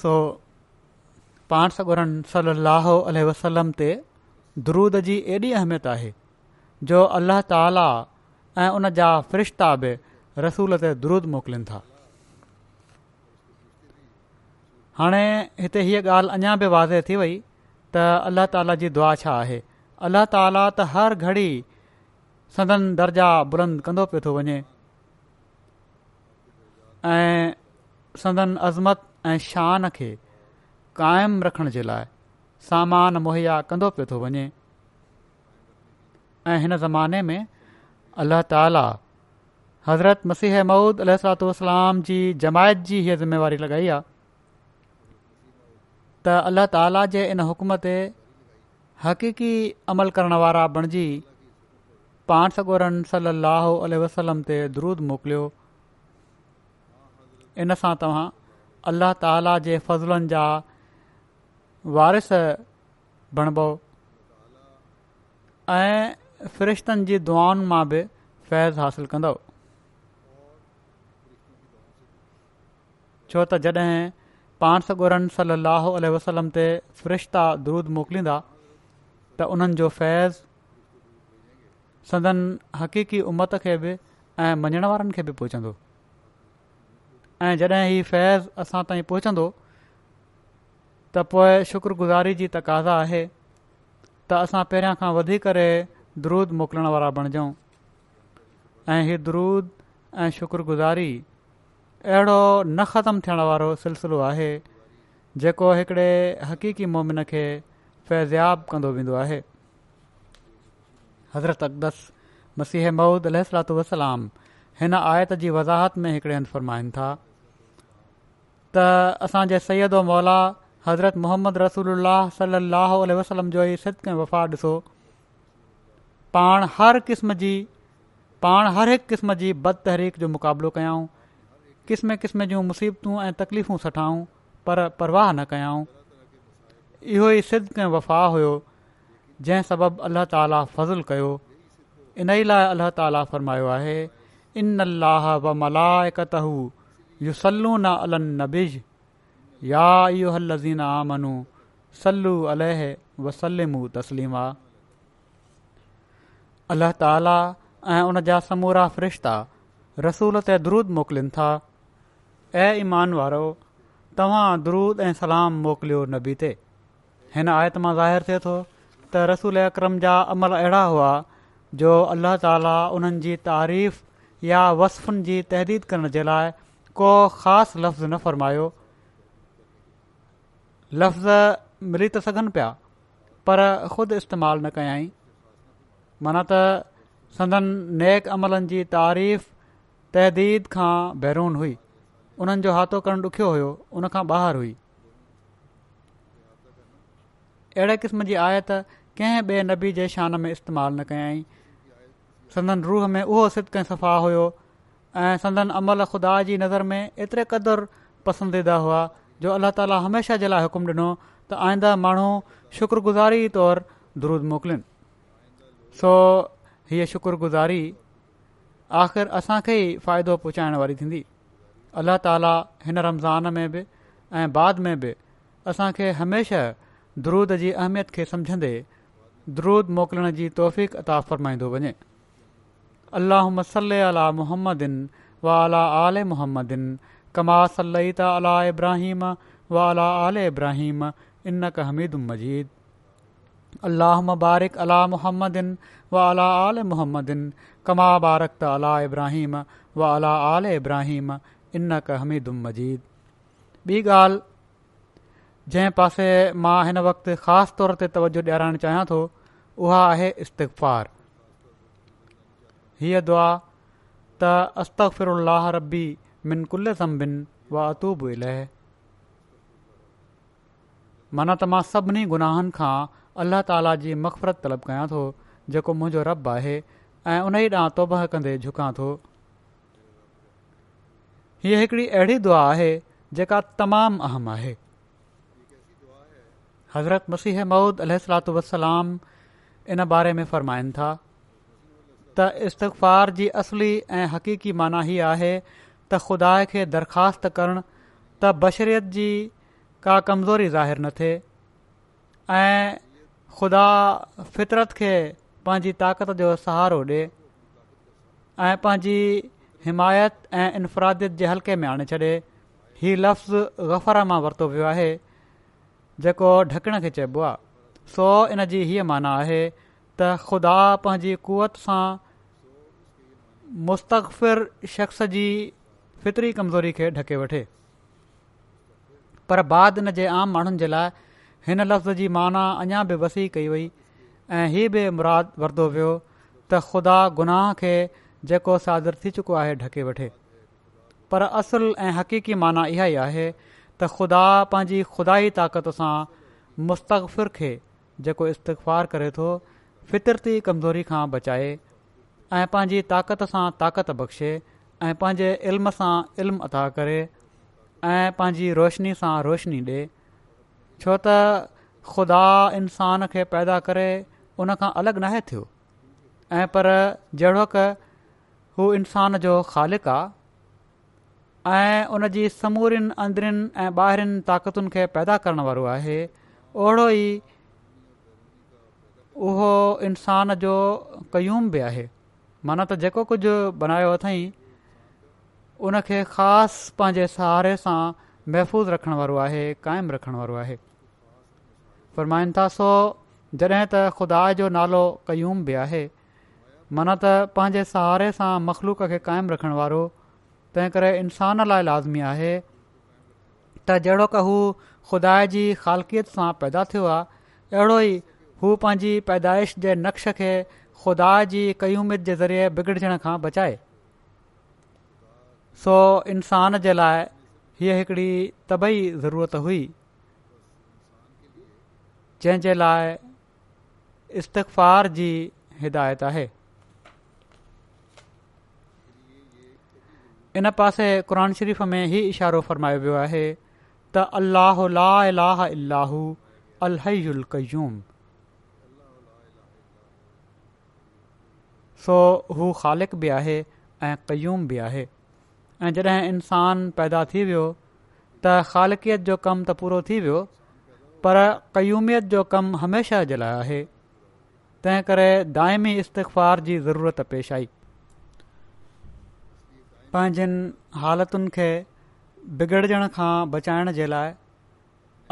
सो पाण सगुरन सलाह अलह वसलम ते दरुद जी एॾी अहमियत आहे जो अलाह ताला ऐं उन जा फ़रिश्ता बि रसूल ते درود मोकिलिन था हाणे हिते हीअ ॻाल्हि अञा बि वाज़े थी वई त अलाह ताला जी दुआ छा आहे अलाह ताला त हर घड़ी सदन दर्जा बुलंद कंदो पियो थो वञे ऐं सदन अज़मत ऐं शान खे क़ाइमु रखण जे लाइ सामान मुहैया कंदो पियो थो वञे ऐं हिन ज़माने में अलाह ताला हज़रत मसीह मऊद अल जी जमायत जी हीअ ज़िम्मेवारी लॻाई आहे त अल्लाह ताला जे इन हुकम ते हक़ीक़ी अमल करण वारा बणिजी पाण सगोरनि सलाहु वसलम ते द्रूदु मोकिलियो इन सां तव्हां अल्ल्ह ताला जे फज़लनि जा वारिस बणिब ऐं फरिश्तनि जी दुआनि मां बि फैज़ हासिल कंदो छो त जॾहिं पाण सगोरन सली लाहु वसलम ते फ़रिश्ता दूदु मोकिलींदा त उन्हनि जो फैज़ सदन हक़ीक़ी उमत खे बि ऐं मञण वारनि खे बि पहुचंदो ऐं जॾहिं हीउ फैज़ असां ताईं पहुचंदो त पोइ शुक्रगुज़ारी जी तक़ाज़ा आहे त असां पहिरियां खां वधी करे द्रूद मोकिलण वारा बणिजऊं ऐं हीअ द्रूद ऐं शुक्रगुज़ारी अहिड़ो न ख़तमु थियण वारो सिलसिलो आहे जेको हिकिड़े हक़ीक़ी मोमिन खे फैज़ियाबु कंदो वेंदो आहे हज़रत अक़दस मसीह महुूद अल वसलाम हिन आयत जी वज़ाहत में हिकिड़े हंधु फ़र्माइनि था त असांजे सैदो मौला हज़रत मोहम्मद रसूल सलाहु वसलम जो ई सिदके वफ़ा ॾिसो पाण हर क़िस्म जी पाण हर हिकु क़िस्म जी तहरीक जो मुक़ाबिलो कयूं किस्म क़िस्म जूं मुसीबतूं ऐं तकलीफ़ूं सठाऊं पर परवाह न कयऊं इहो ई सिद्दक वफ़ा हुयो जंहिं सबबु अल्ल्ह ताला फज़लु कयो इन्हीअ लाइ अलह ताला फ़र्मायो आहे इन अलाह यूस नबिज़ या याज़ीनाह तसलीमा अलाह ताला ऐं उन जा समूरा फ़रिश्ता रसूल ते ध्रूदु मोकिलिन था ऐं ईमान वारो तव्हां द्रूद ऐं सलाम मोकिलियो नबी ते हिन आयत मां ज़ाहिरु थिए थो त रसूल अक्रम जा अमल अहिड़ा हुआ जो अल्लाह ताला उन्हनि जी तारीफ़ या वसफ़ुनि जी तहदीद करण जे लाइ को ख़ासि लफ़्ज़ न फ़रमायो लफ़्ज़ मिली त सघनि पिया पर ख़ुदि इस्तेमालु न कयाई माना त संदनि नेक अमलनि जी तारीफ़ तहदीद खां बहिरून हुई उन्हनि जो हाथो करणु ॾुख्यो हुयो उन खां ॿाहिरि हुई अहिड़े क़िस्म जी आयत कंहिं ॿिए नबी जे शान में इस्तेमालु न कयई संदन रूह में उहो सिदक कंहिं सफ़ा हुयो ऐं संदन अमल ख़ुदा जी नज़र में एतिरे क़दुरु पसंदीदा हुआ जो अलाह ताला हमेशह जे लाइ हुकुम ॾिनो त आईंदा माण्हू शुक्रगुज़ारी तौरु दुरुद मोकिलिन सो हीअ शुक्रगुज़ारी आख़िर असांखे ई फ़ाइदो पहुचाइण वारी थींदी अलाह ताला हिन रमज़ान में बि ऐं बाद में बि असांखे हमेशह दरूद जी अहमियत खे समझंदे द्रूद मोकिलण जी तौफ़ता फ़रमाईंदो वञे अलाह मसल अला मुहम्मदन वा अला अलोहम कमा सल ता अला इब्राहिम वा अला अल इब्राहिम इन कहमीदम मज़ीद अलाह मबारिक अला मोहम्मदन वा अला अल मोहम्मदन कमा बारक त अला इब्राहिम वा अला इन कमीदुम मज़ीद ॿी ॻाल्हि जंहिं पासे मां हिन वक़्तु ख़ासि तौर ते तवजो ॾियाराइणु चाहियां थो उहा आहे इस्तफार हीअ दुआ त तबी मिन माना त मां सभिनी गुनाहनि खां अल्लाह ताला जी मफ़रत तलब कयां थो जेको मुंहिंजो रब आहे ऐं उन ई ॾांहुं तौब कंदे झुकां थो हीअ हिकिड़ी अहिड़ी दुआ आहे जेका तमामु अहम आहे हज़रत मसीह महुूद अल वसलाम इन बारे में फ़र्माइनि था त इस्तफार जी असली ऐं हक़ीक़ी माना हीअ आहे त ख़ुदा खे दरख़्वास्त करनि त बशरिअ जी का कमज़ोरी ज़ाहिर न थिए ऐं ख़ुदा फितरत खे पंहिंजी ताक़त जो सहारो ॾिए ऐं पंहिंजी हिमायत ऐं इनफ़रादीत जे हल्के में आणे छॾे हीअ लफ़्ज़ ग़फर मां वरितो वियो आहे जेको ढकण खे चइबो आहे सो इन जी हीअ माना आहे त ख़ुदा पंहिंजी कुवत सां मुस्तक़फ़िर शख़्स जी फितरी कमज़ोरी खे ढके वठे पर बाद इन जे आम माण्हुनि जे लाइ हिन लफ़्ज़ जी माना अञा बि वसी कई वई ऐं हीअ बि मुरादु वरितो वियो त ख़ुदा गुनाह खे जेको सादर थी चुको आहे ढके वठे पर असुलु ऐं हक़ीक़ी माना इहा ई आहे त ख़ुदा पंहिंजी ख़ुदाई ताक़त सां मुस्तफ़िर खे जेको इस्तफ़ार करे थो फितरती कमज़ोरी खां बचाए ऐं पंहिंजी ताक़ति सां ताक़त बख़्शे ऐं पंहिंजे इल्म सां इल्मु अदा करे ऐं पंहिंजी रोशनी सां रोशनी ॾिए छो त ख़ुदा इंसान खे पैदा करे उन खां अलॻि न थियो ऐं पर जहिड़ोक हू इंसान जो ख़ालिक आहे ऐं उन जी समूरियुनि अंदरिनि ऐं ॿाहिरिनि ताक़तुनि खे पैदा करण वारो आहे ओहिड़ो ई उहो इंसान जो कयूम बि आहे माना त जेको कुझु बनायो अथई उन खे ख़ासि पंहिंजे सहारे सां महफ़ूज़ रखण वारो आहे क़ाइमु रखण वारो आहे फ़रमाइनि था सो जॾहिं त ख़ुदा जो नालो क़यूम बि आहे माना त पंहिंजे सहारे सां मख़लूक खे क़ाइमु रखण वारो तंहिं करे इंसान लाइ लाज़मी आहे त जहिड़ो का हू ख़ुदा जी ख़ालकियत सां पैदा थियो आहे अहिड़ो ई हू पंहिंजी पैदाइश जे नक़्श खे खुदा जी कयूमियत जे ज़रिए बिगड़जण खां बचाए सो इंसान जे लाइ हीअ हिकिड़ी तबई ज़रूरत हुई जंहिं जे लाइ इस्तफार जी हिदायत आहे इन पासे क़ुर शरीफ़ में ई इशारो फ़र्मायो वियो आहे त अल्लाह ला अल अल अल कयूम सो हू ख़ालिक़ बि आहे ऐं क़यूम बि आहे ऐं जॾहिं इन्सानु पैदा थी वियो त ख़ालक़ियत जो कमु त पूरो थी वियो पर क़यूमियत जो कमु हमेशह जे लाइ आहे तंहिं करे दाइमी इस्तफार जी ज़रूरत पेश आई पंहिंजनि हालतुनि खे बिगड़जण खां बचाइण जे लाइ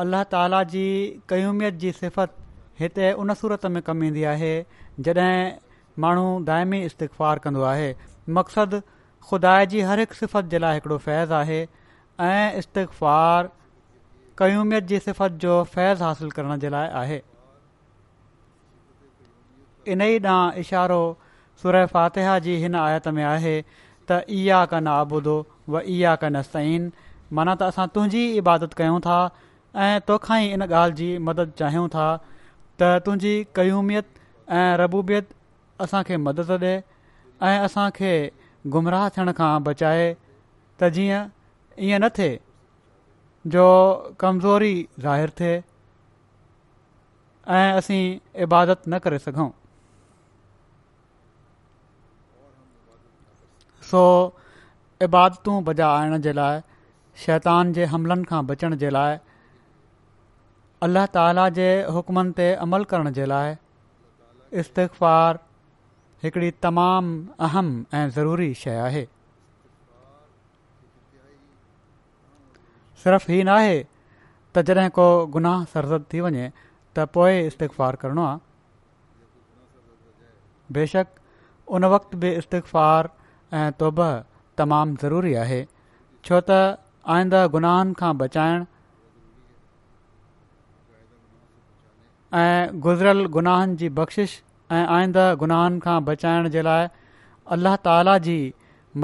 अल्लाह ताला जी क़यूमियत जी सिफ़त हिते उन सूरत में कमु ईंदी आहे जॾहिं माण्हू दाइमी इस्तफ़ार कंदो आहे मक़सदु ख़ुदा जी हर हिकु सिफ़त जे लाइ हिकिड़ो फैज़ आहे ऐं इस्तिफ़ार क्यूमियत जी सिफ़त जो फैज़ हासिल करण जे लाइ आहे इन ई ॾांहुं इशारो सुर फ़ातिह जी हिन आयत में आहे त इहा कनि आबुदो व ईआ कान सईन माना त असां तुंहिंजी इबादत कयूं था ऐं तोखा ई इन ॻाल्हि जी मदद चाहियूं था त तुंहिंजी कयूमियत ऐं रबूबियत असांखे मदद ॾिए ऐं असांखे गुमराह थियण खां बचाए त जीअं ईअं न थिए जो कमज़ोरी ज़ाहिरु थिए ऐं असीं इबादत न करे सघूं सो बजा बजाइण जे लाइ शैतान जे हमलनि खां बचण जे लाइ अल्लाह ताला जे हुकमनि ते अमल करण जे लाइ इस्तफ़ार हिकड़ी तमामु अहम ऐं ज़रूरी शइ आहे सिर्फ़ ही न आहे त जॾहिं को गुनाह सरज़द थी वञे त पोइ इस्तफ़ार करणो आहे बेशक उन वक़्त बि इस्तफ़ार ऐं तौब तमामु ज़रूरी आहे छो त आईंदा गुनाहनि खां बचाइण ऐं गुज़िरियल गुनाहनि जी बख़्शिश ऐं आईंदा गुनाहन खां बचाइण जे लाइ अल्लाह ताला जी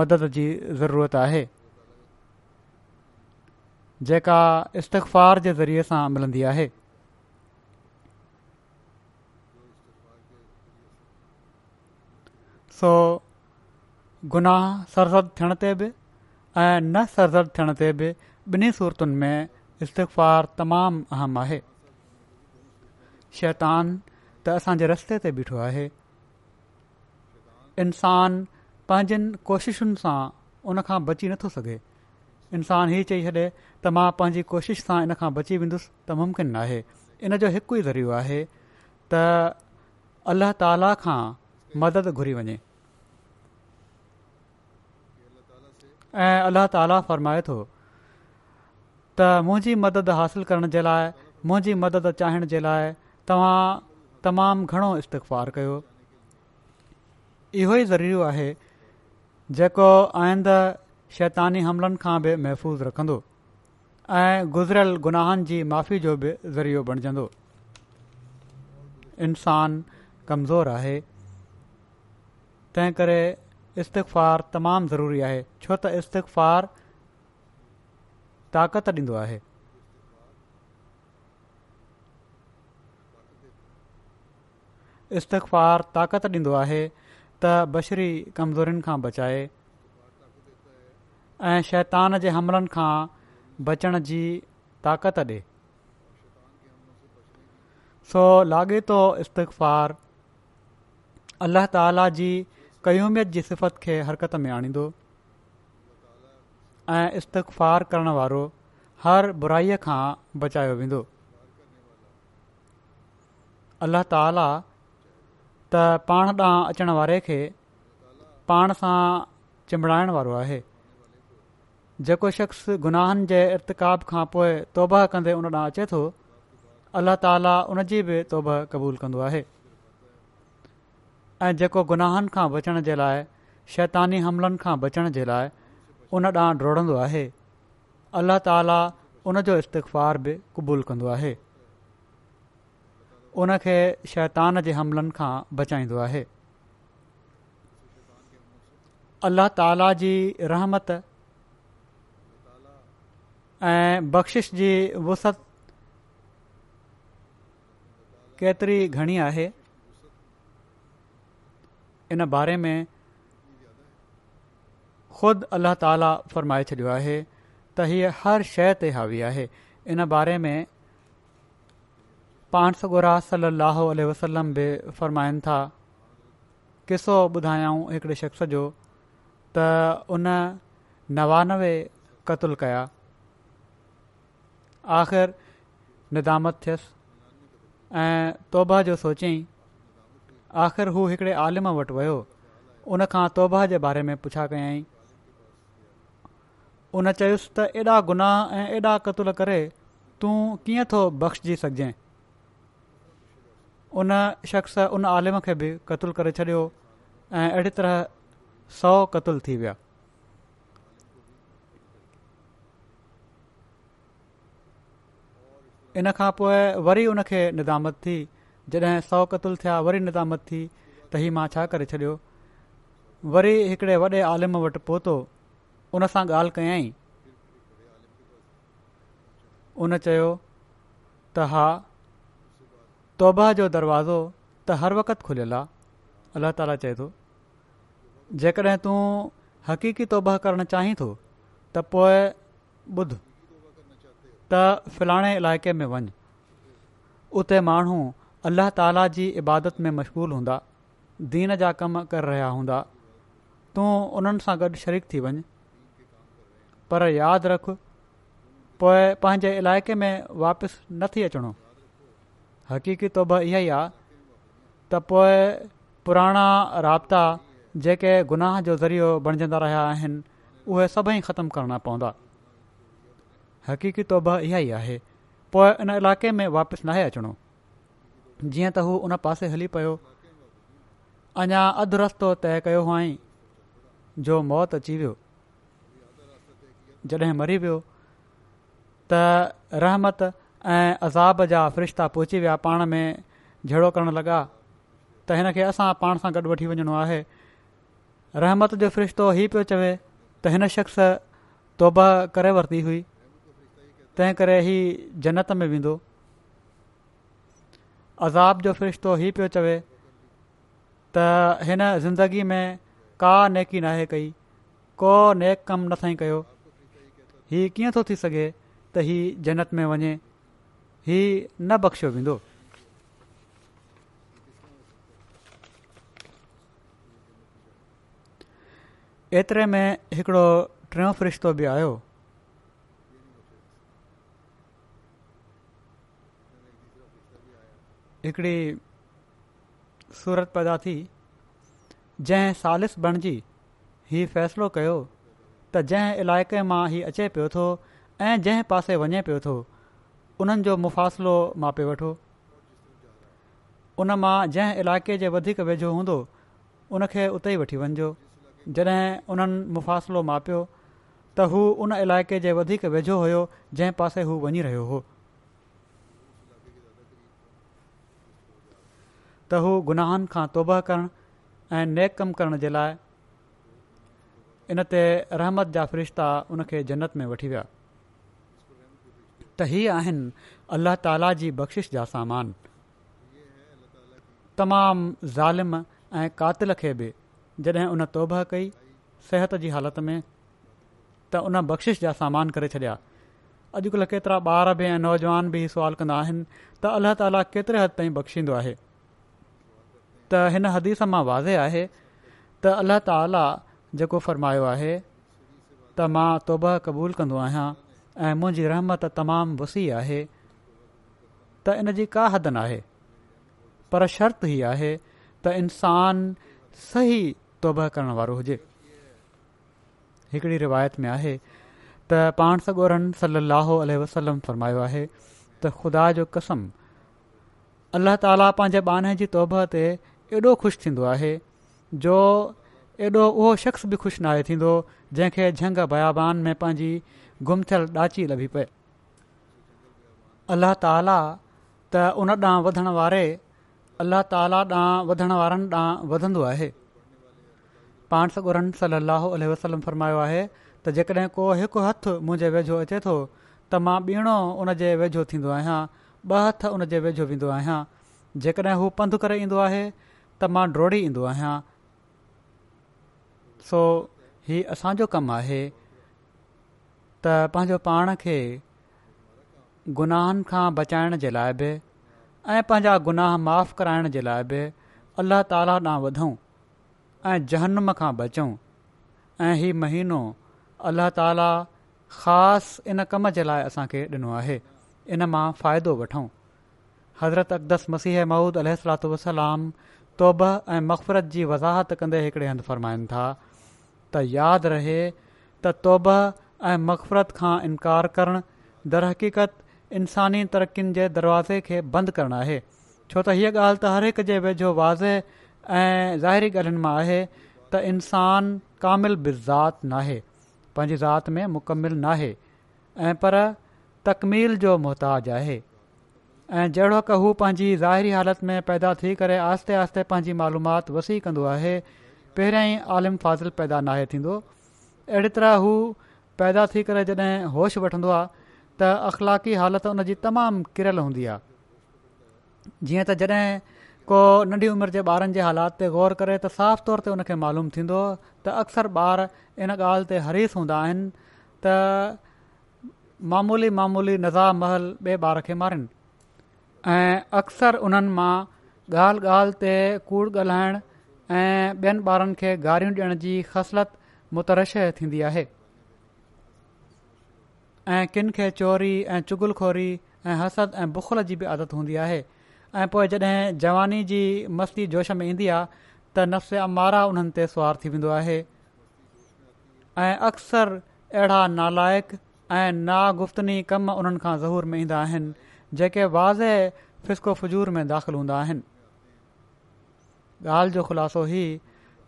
मदद जी ज़रूरत आहे जेका इस्तफ़ार जे ज़रिए सां मिलंदी आहे सो so, गुनाह सरज़द थियण ते बि ऐं न सरज़द थियण ते बि ॿिन्ही सूरतुनि में इस्तफ़ार तमामु अहम आहे शैतान त असांजे रस्ते ते बीठो आहे इंसान पंहिंजनि कोशिशुनि सां उनखां बची नथो सघे इंसान हीअ चई छॾे त मां पंहिंजी कोशिशि सां इन खां बची वेंदुसि त मुमकिन न इन जो हिकु ई ज़रियो आहे त अलाह ताला खां मदद घुरी वञे ऐं अलाह ताला फ़रमाए थो त मुंहिंजी मदद हासिलु करण जे लाइ मुंहिंजी मदद चाहिण जे लाइ तव्हां तमामु घणो इस्तफार कयो इहो ई ज़रियो आहे जेको आईंदु शैतानी हमलनि खां बि महफ़ूज़ रखंदो ऐं गुज़िरियल गुनाहनि जी माफ़ी जो बि ज़रियो बणिजंदो इंसान कमज़ोर आहे तंहिं करे इस्तफ़ार तमामु ज़रूरी आहे छो त इस्तफ़ार ताक़त ॾींदो आहे इस्तफ़ार ताक़त ॾींदो आहे त बशरी कमज़ोरीनि खां बचाए ऐं शैतान जे हमलनि खां बचण जी ताक़त ॾिए सो लाॻे थो इस्तफ़ार अल्लाह ताला जी कयूमियत जी सिफ़त खे हरकत में आणींदो ऐं इस्तक़ार करणु वारो हर बुराईअ खां बचायो वेंदो अल्लाह ताला त पाण ॾांहुं अचणु वारे खे पाण सां चिंबड़ाइण वारो आहे जेको शख़्स गुनाहनि जे इर्त खां पोइ तौबह कंदे उन ॾांहुं अचे थो अल्ल्ह ताला उन जी बि तौबह क़बूलु कंदो आहे ऐं जेको गुनाहनि खां बचण जे लाइ शैतानी हमलनि खां बचण जे लाइ उन ॾांहुं रुड़ंदो आहे अल्ल्ह ताला उन जो इस्तफ़ार बि क़बूल कंदो आहे उनखे शैतान जे हमलनि खां बचाईंदो आहे अल्लाह ताला जी रहमत ऐं बख़्शिश जी वुसत केतिरी घणी आहे इन बारे में خود اللہ ताला फ़रमाए छॾियो आहे त हीअ हर शइ ते हावी आहे इन बारे में पाण صلی اللہ علیہ बि फ़र्माइनि था क़िसो کسو हिकिड़े शख़्स जो त उन नवानवे क़तुल कया आख़िर निदामत थियसि ऐं तौबा जो सोचियईं आख़िर हू हिकिड़े आलिम वटि वियो उन खां तौबा जे बारे में पुछा कयई उन चयुसि त एॾा गुनाह ऐं एॾा क़तुल करे तूं कीअं थो बख़्शिजी सघजांइ उन शख़्स उन आलिम खे बि क़तलु करे छॾियो ऐं अहिड़ी तरह सौ कतुल थी विया इनखां पोइ वरी उनखे निदामत थी जॾहिं सौ कतुल थिया वरी निदामत थी त ही मां छा करे छॾियो वरी हिकड़े वॾे आलिम वटि पहुतो उन सां ॻाल्हि कयई उन चयो त हा तौबह जो दरवाज़ो त हर वक़्तु खुलियलु आहे अल्ला ताला चए थो जेकॾहिं तूं हकीकी तौबा करणु चाहीं थो त पोइ ॿुध त में उते माण्हू अल्लाह ताला जी इबादत में मशगूल हूंदा दीन जा कम कर रहिया हूंदा तूं उन्हनि सां गॾु शरीक थी वञु पर यादि रख पोइ पंहिंजे इलाइक़े में वापसि न थी अचिणो हक़ीक़ी तौब इहा ई आहे त पोइ पुराणा राबता जेके गुनाह जो ज़रियो बणजंदा रहिया आहिनि उहे सभई ख़तमु करणा पवंदा हक़ीक़ी तौब इहा ई आहे पोइ इन इलाइक़े में वापसि नाहे अचिणो जीअं त हू हुन पासे हली पियो अञा अधु रस्तो तय कयो हुअईं जो मौत अची वियो जॾहिं मरी वियो त रहमत ऐं अज़ाब जा फ़रिश्ता पहुची विया पाण में झेड़ो करण लॻा त हिन खे असां पाण सां गॾु वठी वञिणो आहे रहमत जो फ़रिश्तो ही पियो चवे त हिन शख़्स तौब करे वरिती हुई तंहिं करे हीउ जनत में वेंदो अज़ाब जो फ़रिश्तो हीउ पियो चवे त हिन ज़िंदगी में का नेकी नाहे कई को नेक कमु नथा कयो हीअ कीअं थो थी सघे त हीउ जनत में वञे हीउ न बख़्शियो वेंदो एतिरे में हिकिड़ो टियों फ्रिश्तो बि आयो हिकड़ी सूरत पैदा थी जंहिं सालिस बणिजी हीउ फ़ैसिलो कयो त जंहिं इलाइक़े मां हीउ अचे पियो थो ऐं जंहिं पासे वञे पियो थो उन्हनि जो मुफ़ासिलो मापे वठो उन मां जंहिं इलाइक़े जे वधीक वेझो हूंदो उनखे उते ई वठी वञिजो जॾहिं उन्हनि मुफ़ासिलो मापियो त हू उन इलाइक़े जे वधीक वेझो हुयो जंहिं पासे हू वञी रहियो हो त हू गुनाहनि खां तौबह करण ऐं नेक कम करण जे लाइ इन ते रहमत जा फ़रिश्ता उन जन्नत में वठी विया त हीअ आहिनि अल्ल्ह ताला जी बख़्शीश जा सामान तमामु ज़ालिम ऐं कातिल खे बि जॾहिं उन तौब कई सिहत जी हालत में त उन बख़्शिश जा सामान करे छॾिया अॼुकल्ह केतिरा ॿार बि ऐं नौजवान बि सुवाल कंदा आहिनि त अल्लाह ताला केतिरे हद ताईं बख़्शींदो आहे त हिन हदीस मां वाज़े आहे त अल्लाह ताला जेको फ़रमायो आहे त मां तोबह कबूल कंदो आहियां ऐं मुंहिंजी रहमत तमामु वसी आहे त इन जी का हद न आहे पर शर्ती आहे त इंसान सही तौब करण वारो हुजे रिवायत में आहे त पाण सगोरन सलाहु अलसलम फ़र्मायो आहे त ख़ुदा जो कसम अल्लाह ताला पंहिंजे बाने जी तौब ते एॾो ख़ुशि थींदो आहे जो एॾो उहो शख़्स बि ख़ुशि न थींदो जंहिंखे झंग बयाबान में पंहिंजी गुम थियलु ॾाची लभी पए अल्ल्ह ताला त उन ॾांहुं वधण वारे अलाह ताला ॾांहुं वधणु वारनि ॾांहुं वधंदो आहे पाण सगुरन सलाहु वसलम फ़रमायो आहे त जेकॾहिं को हिकु हथु मुंहिंजे वेझो अचे थो त मां ॿीणो उन जे वेझो थींदो आहियां ॿ उन जे वेझो वेंदो आहियां जेकॾहिं हू पंधु करे ईंदो आहे त मां ड्रोड़ी ईंदो आहियां सो हीउ असांजो कमु आहे त पंहिंजो पाण खे गुनाहनि खां बचाइण जे लाइ बि ऐं पंहिंजा गुनाह माफ़ कराइण जे लाइ बि अल्लाह ताला ॾांहुं वधूं ऐं जहनुम खां बचूं ऐं हीउ महीनो अल्ल्ह ताला ख़ासि इन कम जे लाइ असांखे ॾिनो आहे इन मां फ़ाइदो वठूं हज़रत अकदस मसीह महूद अल वसलाम तौब ऐं مغفرت जी वज़ाहत कंदे हिकिड़े हंधु फ़रमाइनि था त यादि रहे त तौब ऐं مغفرت खां इनकार करणु दरहक़ीक़त इंसानी तरक़ियुनि जे दरवाज़े खे बंदि करणु आहे छो त हीअ ॻाल्हि त हर हिकु जे वेझो वाज़े ऐं ज़ाहिरी ॻाल्हियुनि मां आहे त इंसानु कामिल बि नाहे पंहिंजी ज़ाति में मुकमिल नाहे ऐं पर तकमील जो आहे ऐं जहिड़ो का हू पंहिंजी ज़ाहिरी हालति में पैदा थी करे आहिस्ते आहिस्ते पंहिंजी मालूमाति वसी कंदो आहे पहिरियां ई आलिम फ़ाज़िल पैदा न आहे थींदो अहिड़ी तरह हू पैदा थी करे जड॒हिं होश वठंदो आहे त अख़लाक़ी हालति उन जी तमामु किरयल हूंदी आहे जीअं त जॾहिं को नंढी उमिरि जे ॿारनि जे हालात ते ग़ौर करे त साफ़ तौर ते हुन मालूम थींदो त अक्सर ॿार इन ॻाल्हि ते हरीस हूंदा आहिनि त मामूली मामूली नज़ामहल ॿिए ॿार खे मारनि ऐं अक्सर उन्हनि मां ॻाल्हि ॻाल्हि ते कूड़ ॻाल्हाइण ऐं ॿियनि ॿारनि खे गारियूं ॾियण जी ख़सलत मुतरश थींदी आहे ऐं किन खे चोरी ऐं चुगुलखोरी ऐं हसद ऐं बुख़ल जी बि आदत हूंदी आहे ऐं पोइ जॾहिं जवानी जी मस्ती जोश में ईंदी आहे त नफ़्स अमारा उन्हनि ते सुवारु थी वेंदो आहे ऐं अक्सर अहिड़ा नालाइक़ु ऐं नागुफ़्तनी कम उन्हनि ज़हूर में ईंदा आहिनि जेके वाज़े फिस्को फजूर में दाख़िल हूंदा आहिनि ॻाल्हि जो ख़ुलासो ई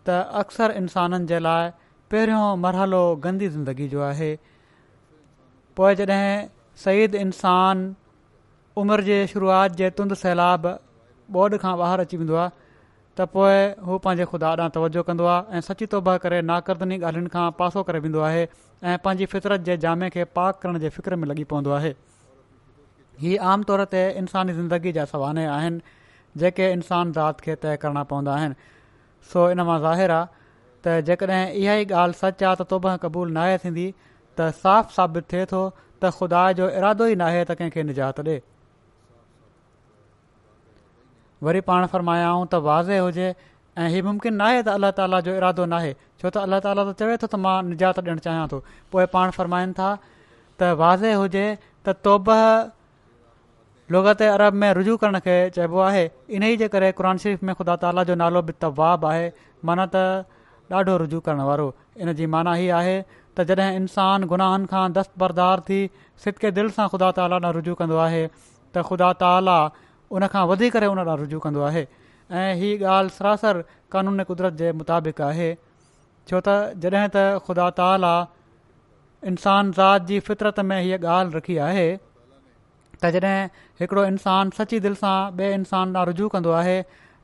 त अक्सर इंसाननि जे लाइ पहिरियों मरहलो गंदी ज़िंदगी जो आहे पोइ जॾहिं सईद इंसान उमिरि जे शुरूआति जे तुंद सैलाब ॿोड खां ॿाहिरि अची वेंदो आहे त पोइ हू पंहिंजे ख़ुदा ॾांहुं तवजो कंदो आहे ऐं सची थो करे नाक़दनी ॻाल्हियुनि खां पासो करे वेंदो आहे ऐं पंहिंजी फितरत जे जामे खे पाक करण जे फ़िक्र में लॻी पवंदो आहे आम तौर ते इंसानी ज़िंदगी जा सवाने आहिनि जेके इंसान ज़ात खे तय करणा पवंदा आहिनि सो इन मां ज़ाहिरु आहे त जेकॾहिं इहा ई ॻाल्हि सच आहे त तोबह क़बूल न आहे थींदी त साफ़ साबित थिए थो त ख़ुदा जो इरादो ई नाहे त कंहिंखे निजात ॾे वरी पाण फ़रमायाऊं त वाज़े हुजे ऐं हीउ मुमकिन न आहे त अल्लाह ताला जो इरादो नाहे छो त अल्लाह ताला त चवे थो त मां निजात ॾियणु चाहियां थो पोइ पाण फ़रमाइनि था त वाज़े हुजे त तोबह लुगत अरब में रुजू करण खे चइबो आहे इन ई जे करे क़ुर शरीफ़ में ख़ुदा ताला जो नालो बि तवाब आहे माना त ॾाढो रुजू करण वारो इन जी माना हीअ आहे त जॾहिं इंसानु गुनाहनि खां दस्तबरदार थी सिदके दिलि सां ख़ुदा ताला ॾाढा रुजू कंदो आहे त ख़ुदा ताला उन खां वधी करे उन रुजू कंदो आहे ऐं हीअ ॻाल्हि सरासर क़ानून कुदरत जे मुताबिक़ आहे छो त जॾहिं त ख़ुदा ताला इंसान ज़ात जी फितरत में हीअ ॻाल्हि रखी आहे त जॾहिं हिकिड़ो इन्सानु सची दिलि सां ॿिए इंसान ॾांहुं रुजू कंदो आहे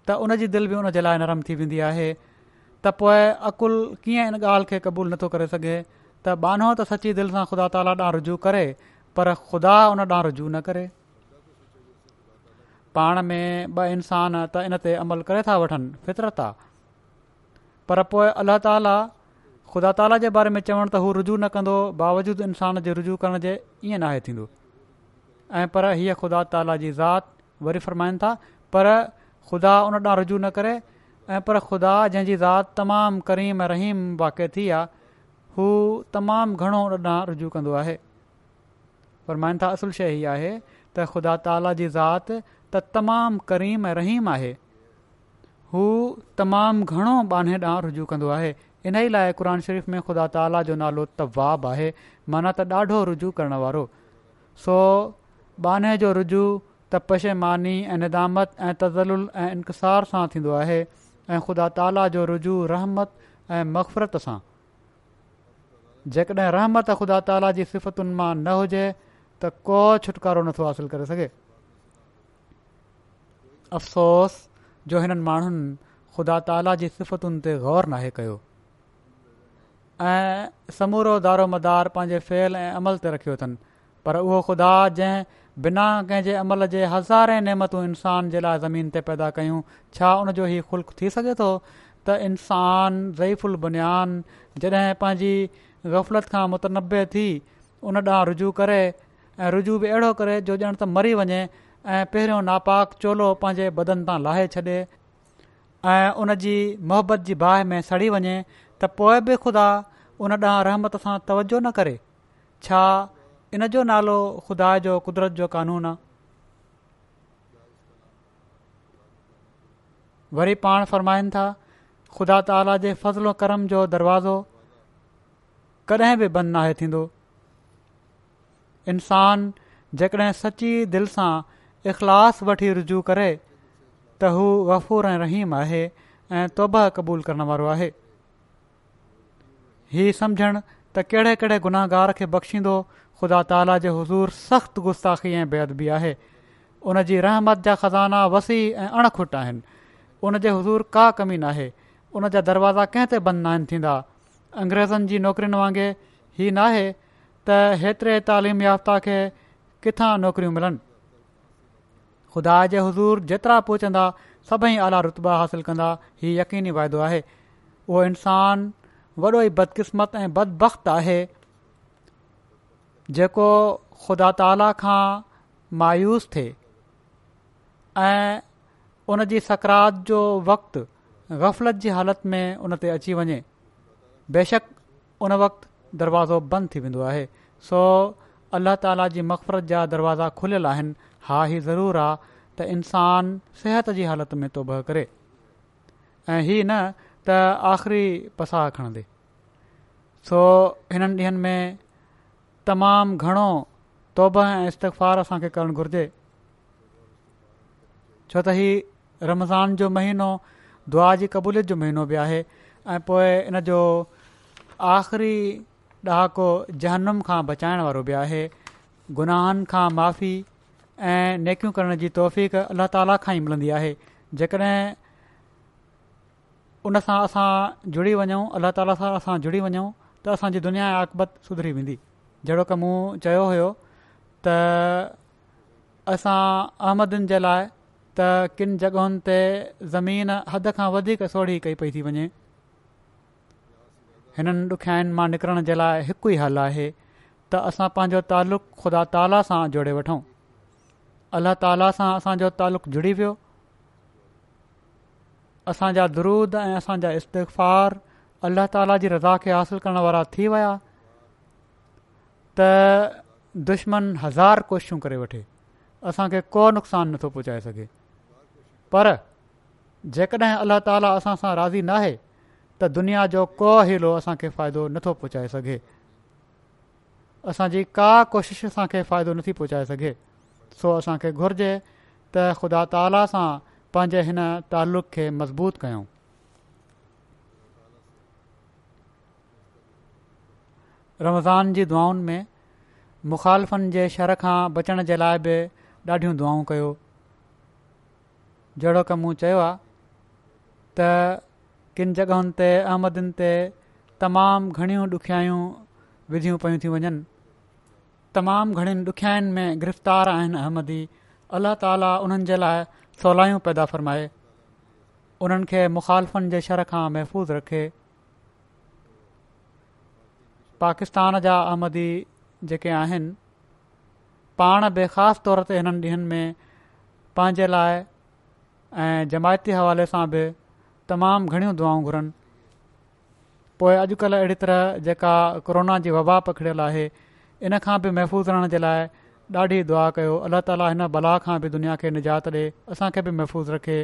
त उनजी दिलि बि उन जे लाइ नरम थी वेंदी आहे त पोइ अक़ुलु कीअं इन ॻाल्हि खे क़बूलु नथो करे सघे त बानो त सची दिलि सां ख़ुदा ताला ॾांहुं रुजू करे पर ख़ुदा उन ॾांहुं रुजू न करे पाण में ॿ इंसान त इन ते अमल करे था वठनि फितरत आहे पर पोइ अलाह ताला ख़ुदा ताला जे बारे में चवण त हू रुजू न कंदो बावजूदि इंसान जे रुजू करण जे ऐं पर हीअ ख़ुदा ताला जी ज़ाति वरी फ़रमाइनि था पर ख़ुदा उन ॾांहुं रुजू न करे ऐं पर ख़ुदा जंहिंजी ज़ात तमामु करीम रहीम वाक़ि थी आहे हू तमामु घणो हुन ॾांहुं रुजू कंदो आहे फ़र्माइनि था असुलु शइ हीअ आहे त ख़ुदा ताला जी ज़ात त तमामु करीम रहीम आहे हू तमामु घणो बाने ॾांहुं रुजू कंदो आहे इन ई लाइ क़ुर शरीफ़ में ख़ुदा ताला जो नालो तवाब आहे माना त ॾाढो रुजू करण वारो सो बाने जो रुजू रुजु तपशेमानी ऐं निदामत ऐं तज़ल्ल ऐं इन्क़सार सां थींदो आहे ऐं ख़ुदा ताला जो रुजू रहमत ऐं मफ़रत सां जेकॾहिं रहमत ख़ुदा ताला जी सिफ़तुनि मां न हुजे त को छुटकारो नथो हासिलु करे सघे अफ़सोस जो हिननि माण्हुनि ख़ुदा ताला जी सिफ़तुनि ते ग़ौर नाहे कयो ऐं समूरो दारो मदार पंहिंजे फेल ऐं अमल ते रखियो अथनि पर उहो ख़ुदा जंहिं बिना कंहिंजे अमल जे हज़ारे नेमतूं इंसान जे लाइ ज़मीन ते पैदा कयूं छा उनजो ई ख़ुल्क थी सघे थो त इंसान बुनियान जॾहिं पंहिंजी ग़फ़लत खां मुतनबे थी उन ॾांहुं रुजू करे ऐं रुजू बि अहिड़ो करे जो ॼण त मरी वञे ऐं पहिरियों नापाक चोलो पंहिंजे बदन तां लाहे छॾे ऐं उन जी मोहबत जी बाहि में सड़ी वञे त पोइ बि ख़ुदा उन ॾांहुं रहमत सां तवजो न करे छा इन जो नालो ख़ुदा जो कुदरत जो कानून आहे वरी पाण फ़रमाइनि था ख़ुदा ताला जे फज़लो करम जो दरवाज़ो कॾहिं बि बंदि नाहे थींदो इंसान जेकॾहिं सची दिलि सां इख़लास वठी रुजू करे त हू वफ़ुर ऐं रहीम आहे ऐं तौबा क़बूल करण वारो आहे हीउ समुझण त कहिड़े कहिड़े गुनाहगार खे बख़्शींदो ख़ुदा ताला जे हज़ूर सख़्तु गुस्ताखी ऐं बेअदबी अदबी आहे उन जी रहमत जा ख़ज़ाना वसी ऐं अणखुट आहिनि उन जे हज़ूर का कमी नाहे उन जा दरवाज़ा कंहिं ते बंदि न आहिनि थींदा अंग्रेज़नि जी नौकिरियुनि वांगुरु हीउ नाहे त हेतिरे तइलीम याफ़्ता खे किथां नौकरियूं मिलनि ख़ुदा जे हज़ूर जेतिरा पहुचंदा सभई आला रुतबा हासिलु कंदा हीउ यकीनी वाइदो आहे उहो इंसानु वॾो ई बदकिस्मत ऐं बदब़ आहे जेको ख़ुदा ताला खां मायूस थिए ऐं उन जी सकरात जो वक़्तु ग़फ़लत जी हालत में उन ते अची वञे बेशक उन वक़्त दरवाज़ो बंदि थी वेंदो आहे सो अल्लाह ताला जी मक़फ़रत जा दरवाज़ा खुलियल आहिनि हा ही ज़रूर आहे त इंसान सिहत जी हालत में थो ब करे ऐं ही न त आख़िरी पसाह खणंदे सो हिननि ॾींहनि में तमामु घणो तौबे ऐं इस्तफ़ार असांखे करणु घुर्जे छो त हीउ रमज़ान जो महीनो दुआ जी क़बूलियत जो महीनो बि आहे ऐं पोइ इन जो आख़िरी ॾहाको जहनम खां बचाइण वारो बि आहे गुनाहनि खां माफ़ी ऐं नेकियूं करण जी तौफ़क़ अलाह ताला खां ई मिलंदी आहे जेकॾहिं उन सां असां जुड़ी वञूं अलाह ताला सां असां जुड़ी वञूं त असांजी दुनिया आकबत सुधरी वेंदी जेड़ो की मूं चयो हुयो त असां अहमदन जे लाइ त किन जॻहियुनि ते ज़मीन हद खां वधीक सोढ़ी कई पई थी वञे हिननि ॾुखियाईनि मां निकिरण जे लाइ हिकु ई हल आहे त असां पंहिंजो तालुक़ु ख़ुदा ताला सां जोड़े वठूं अल्ला ताला सां असांजो तालुक़ु जुड़ी वियो असांजा दरूद ऐं असांजा इस्तफ़ार अलाह ताला जी रज़ा खे हासिलु करण वारा थी विया त दुश्मन हज़ार कोशिशूं करे वठे असांखे को नुक़सानु नथो पहुचाए सघे पर जेकॾहिं अल्लाह ताला असां सां राज़ी न आहे त दुनिया जो को हीलो असांखे फ़ाइदो नथो पहुचाए सघे असांजी का कोशिश असांखे फ़ाइदो नथी पहुचाए सघे सो असांखे घुर्जे त ख़ुदा ताला सां पंहिंजे हिन ताल्लुक़ खे मज़बूत कयूं रमज़ान जी दुआउनि में मुखालफ़नि जे शर खां बचण जे लाइ बि ॾाढियूं दुआऊं कयो जहिड़ो की मूं चयो आहे त किन जॻहियुनि ते अहमदनि ते तमामु घणियूं ॾुखियायूं विधियूं पयूं थी वञनि तमामु घणियुनि ॾुखियानि में गिरफ़्तार आहिनि अहमदी अलाह ताला उन्हनि जे लाइ सवलायूं पैदा फ़रमाए उन्हनि खे मुख़ालफ़नि जे शर खां महफ़ूज़ रखे पाकिस्तान जा आमदी जेके आहिनि पाण बि तौर ते हिननि ॾींहनि में पंहिंजे लाइ ऐं जमायती हवाले सां बि तमामु घणियूं दुआऊं घुरनि पोइ अॼुकल्ह अहिड़ी तरह जेका कोरोना जी वबा पखिड़ियल आहे इन खां बि महफ़ूज़ रहण जे लाइ ॾाढी दुआ कयो अलाह ताला हिन भला खां बि दुनिया खे निजात ॾिए असांखे बि महफ़ूज़ रखे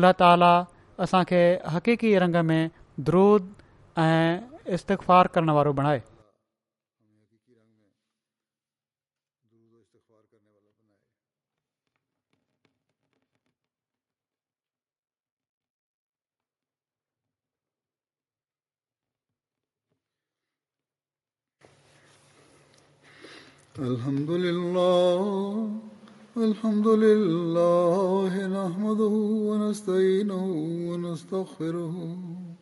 अलाह ताला असांखे हकीक़ी रंग में द्रूद ऐं इस्तफ़ार करण वारो बणाए الحمد لله الحمد لله نحمده ونستعينه ونستغفره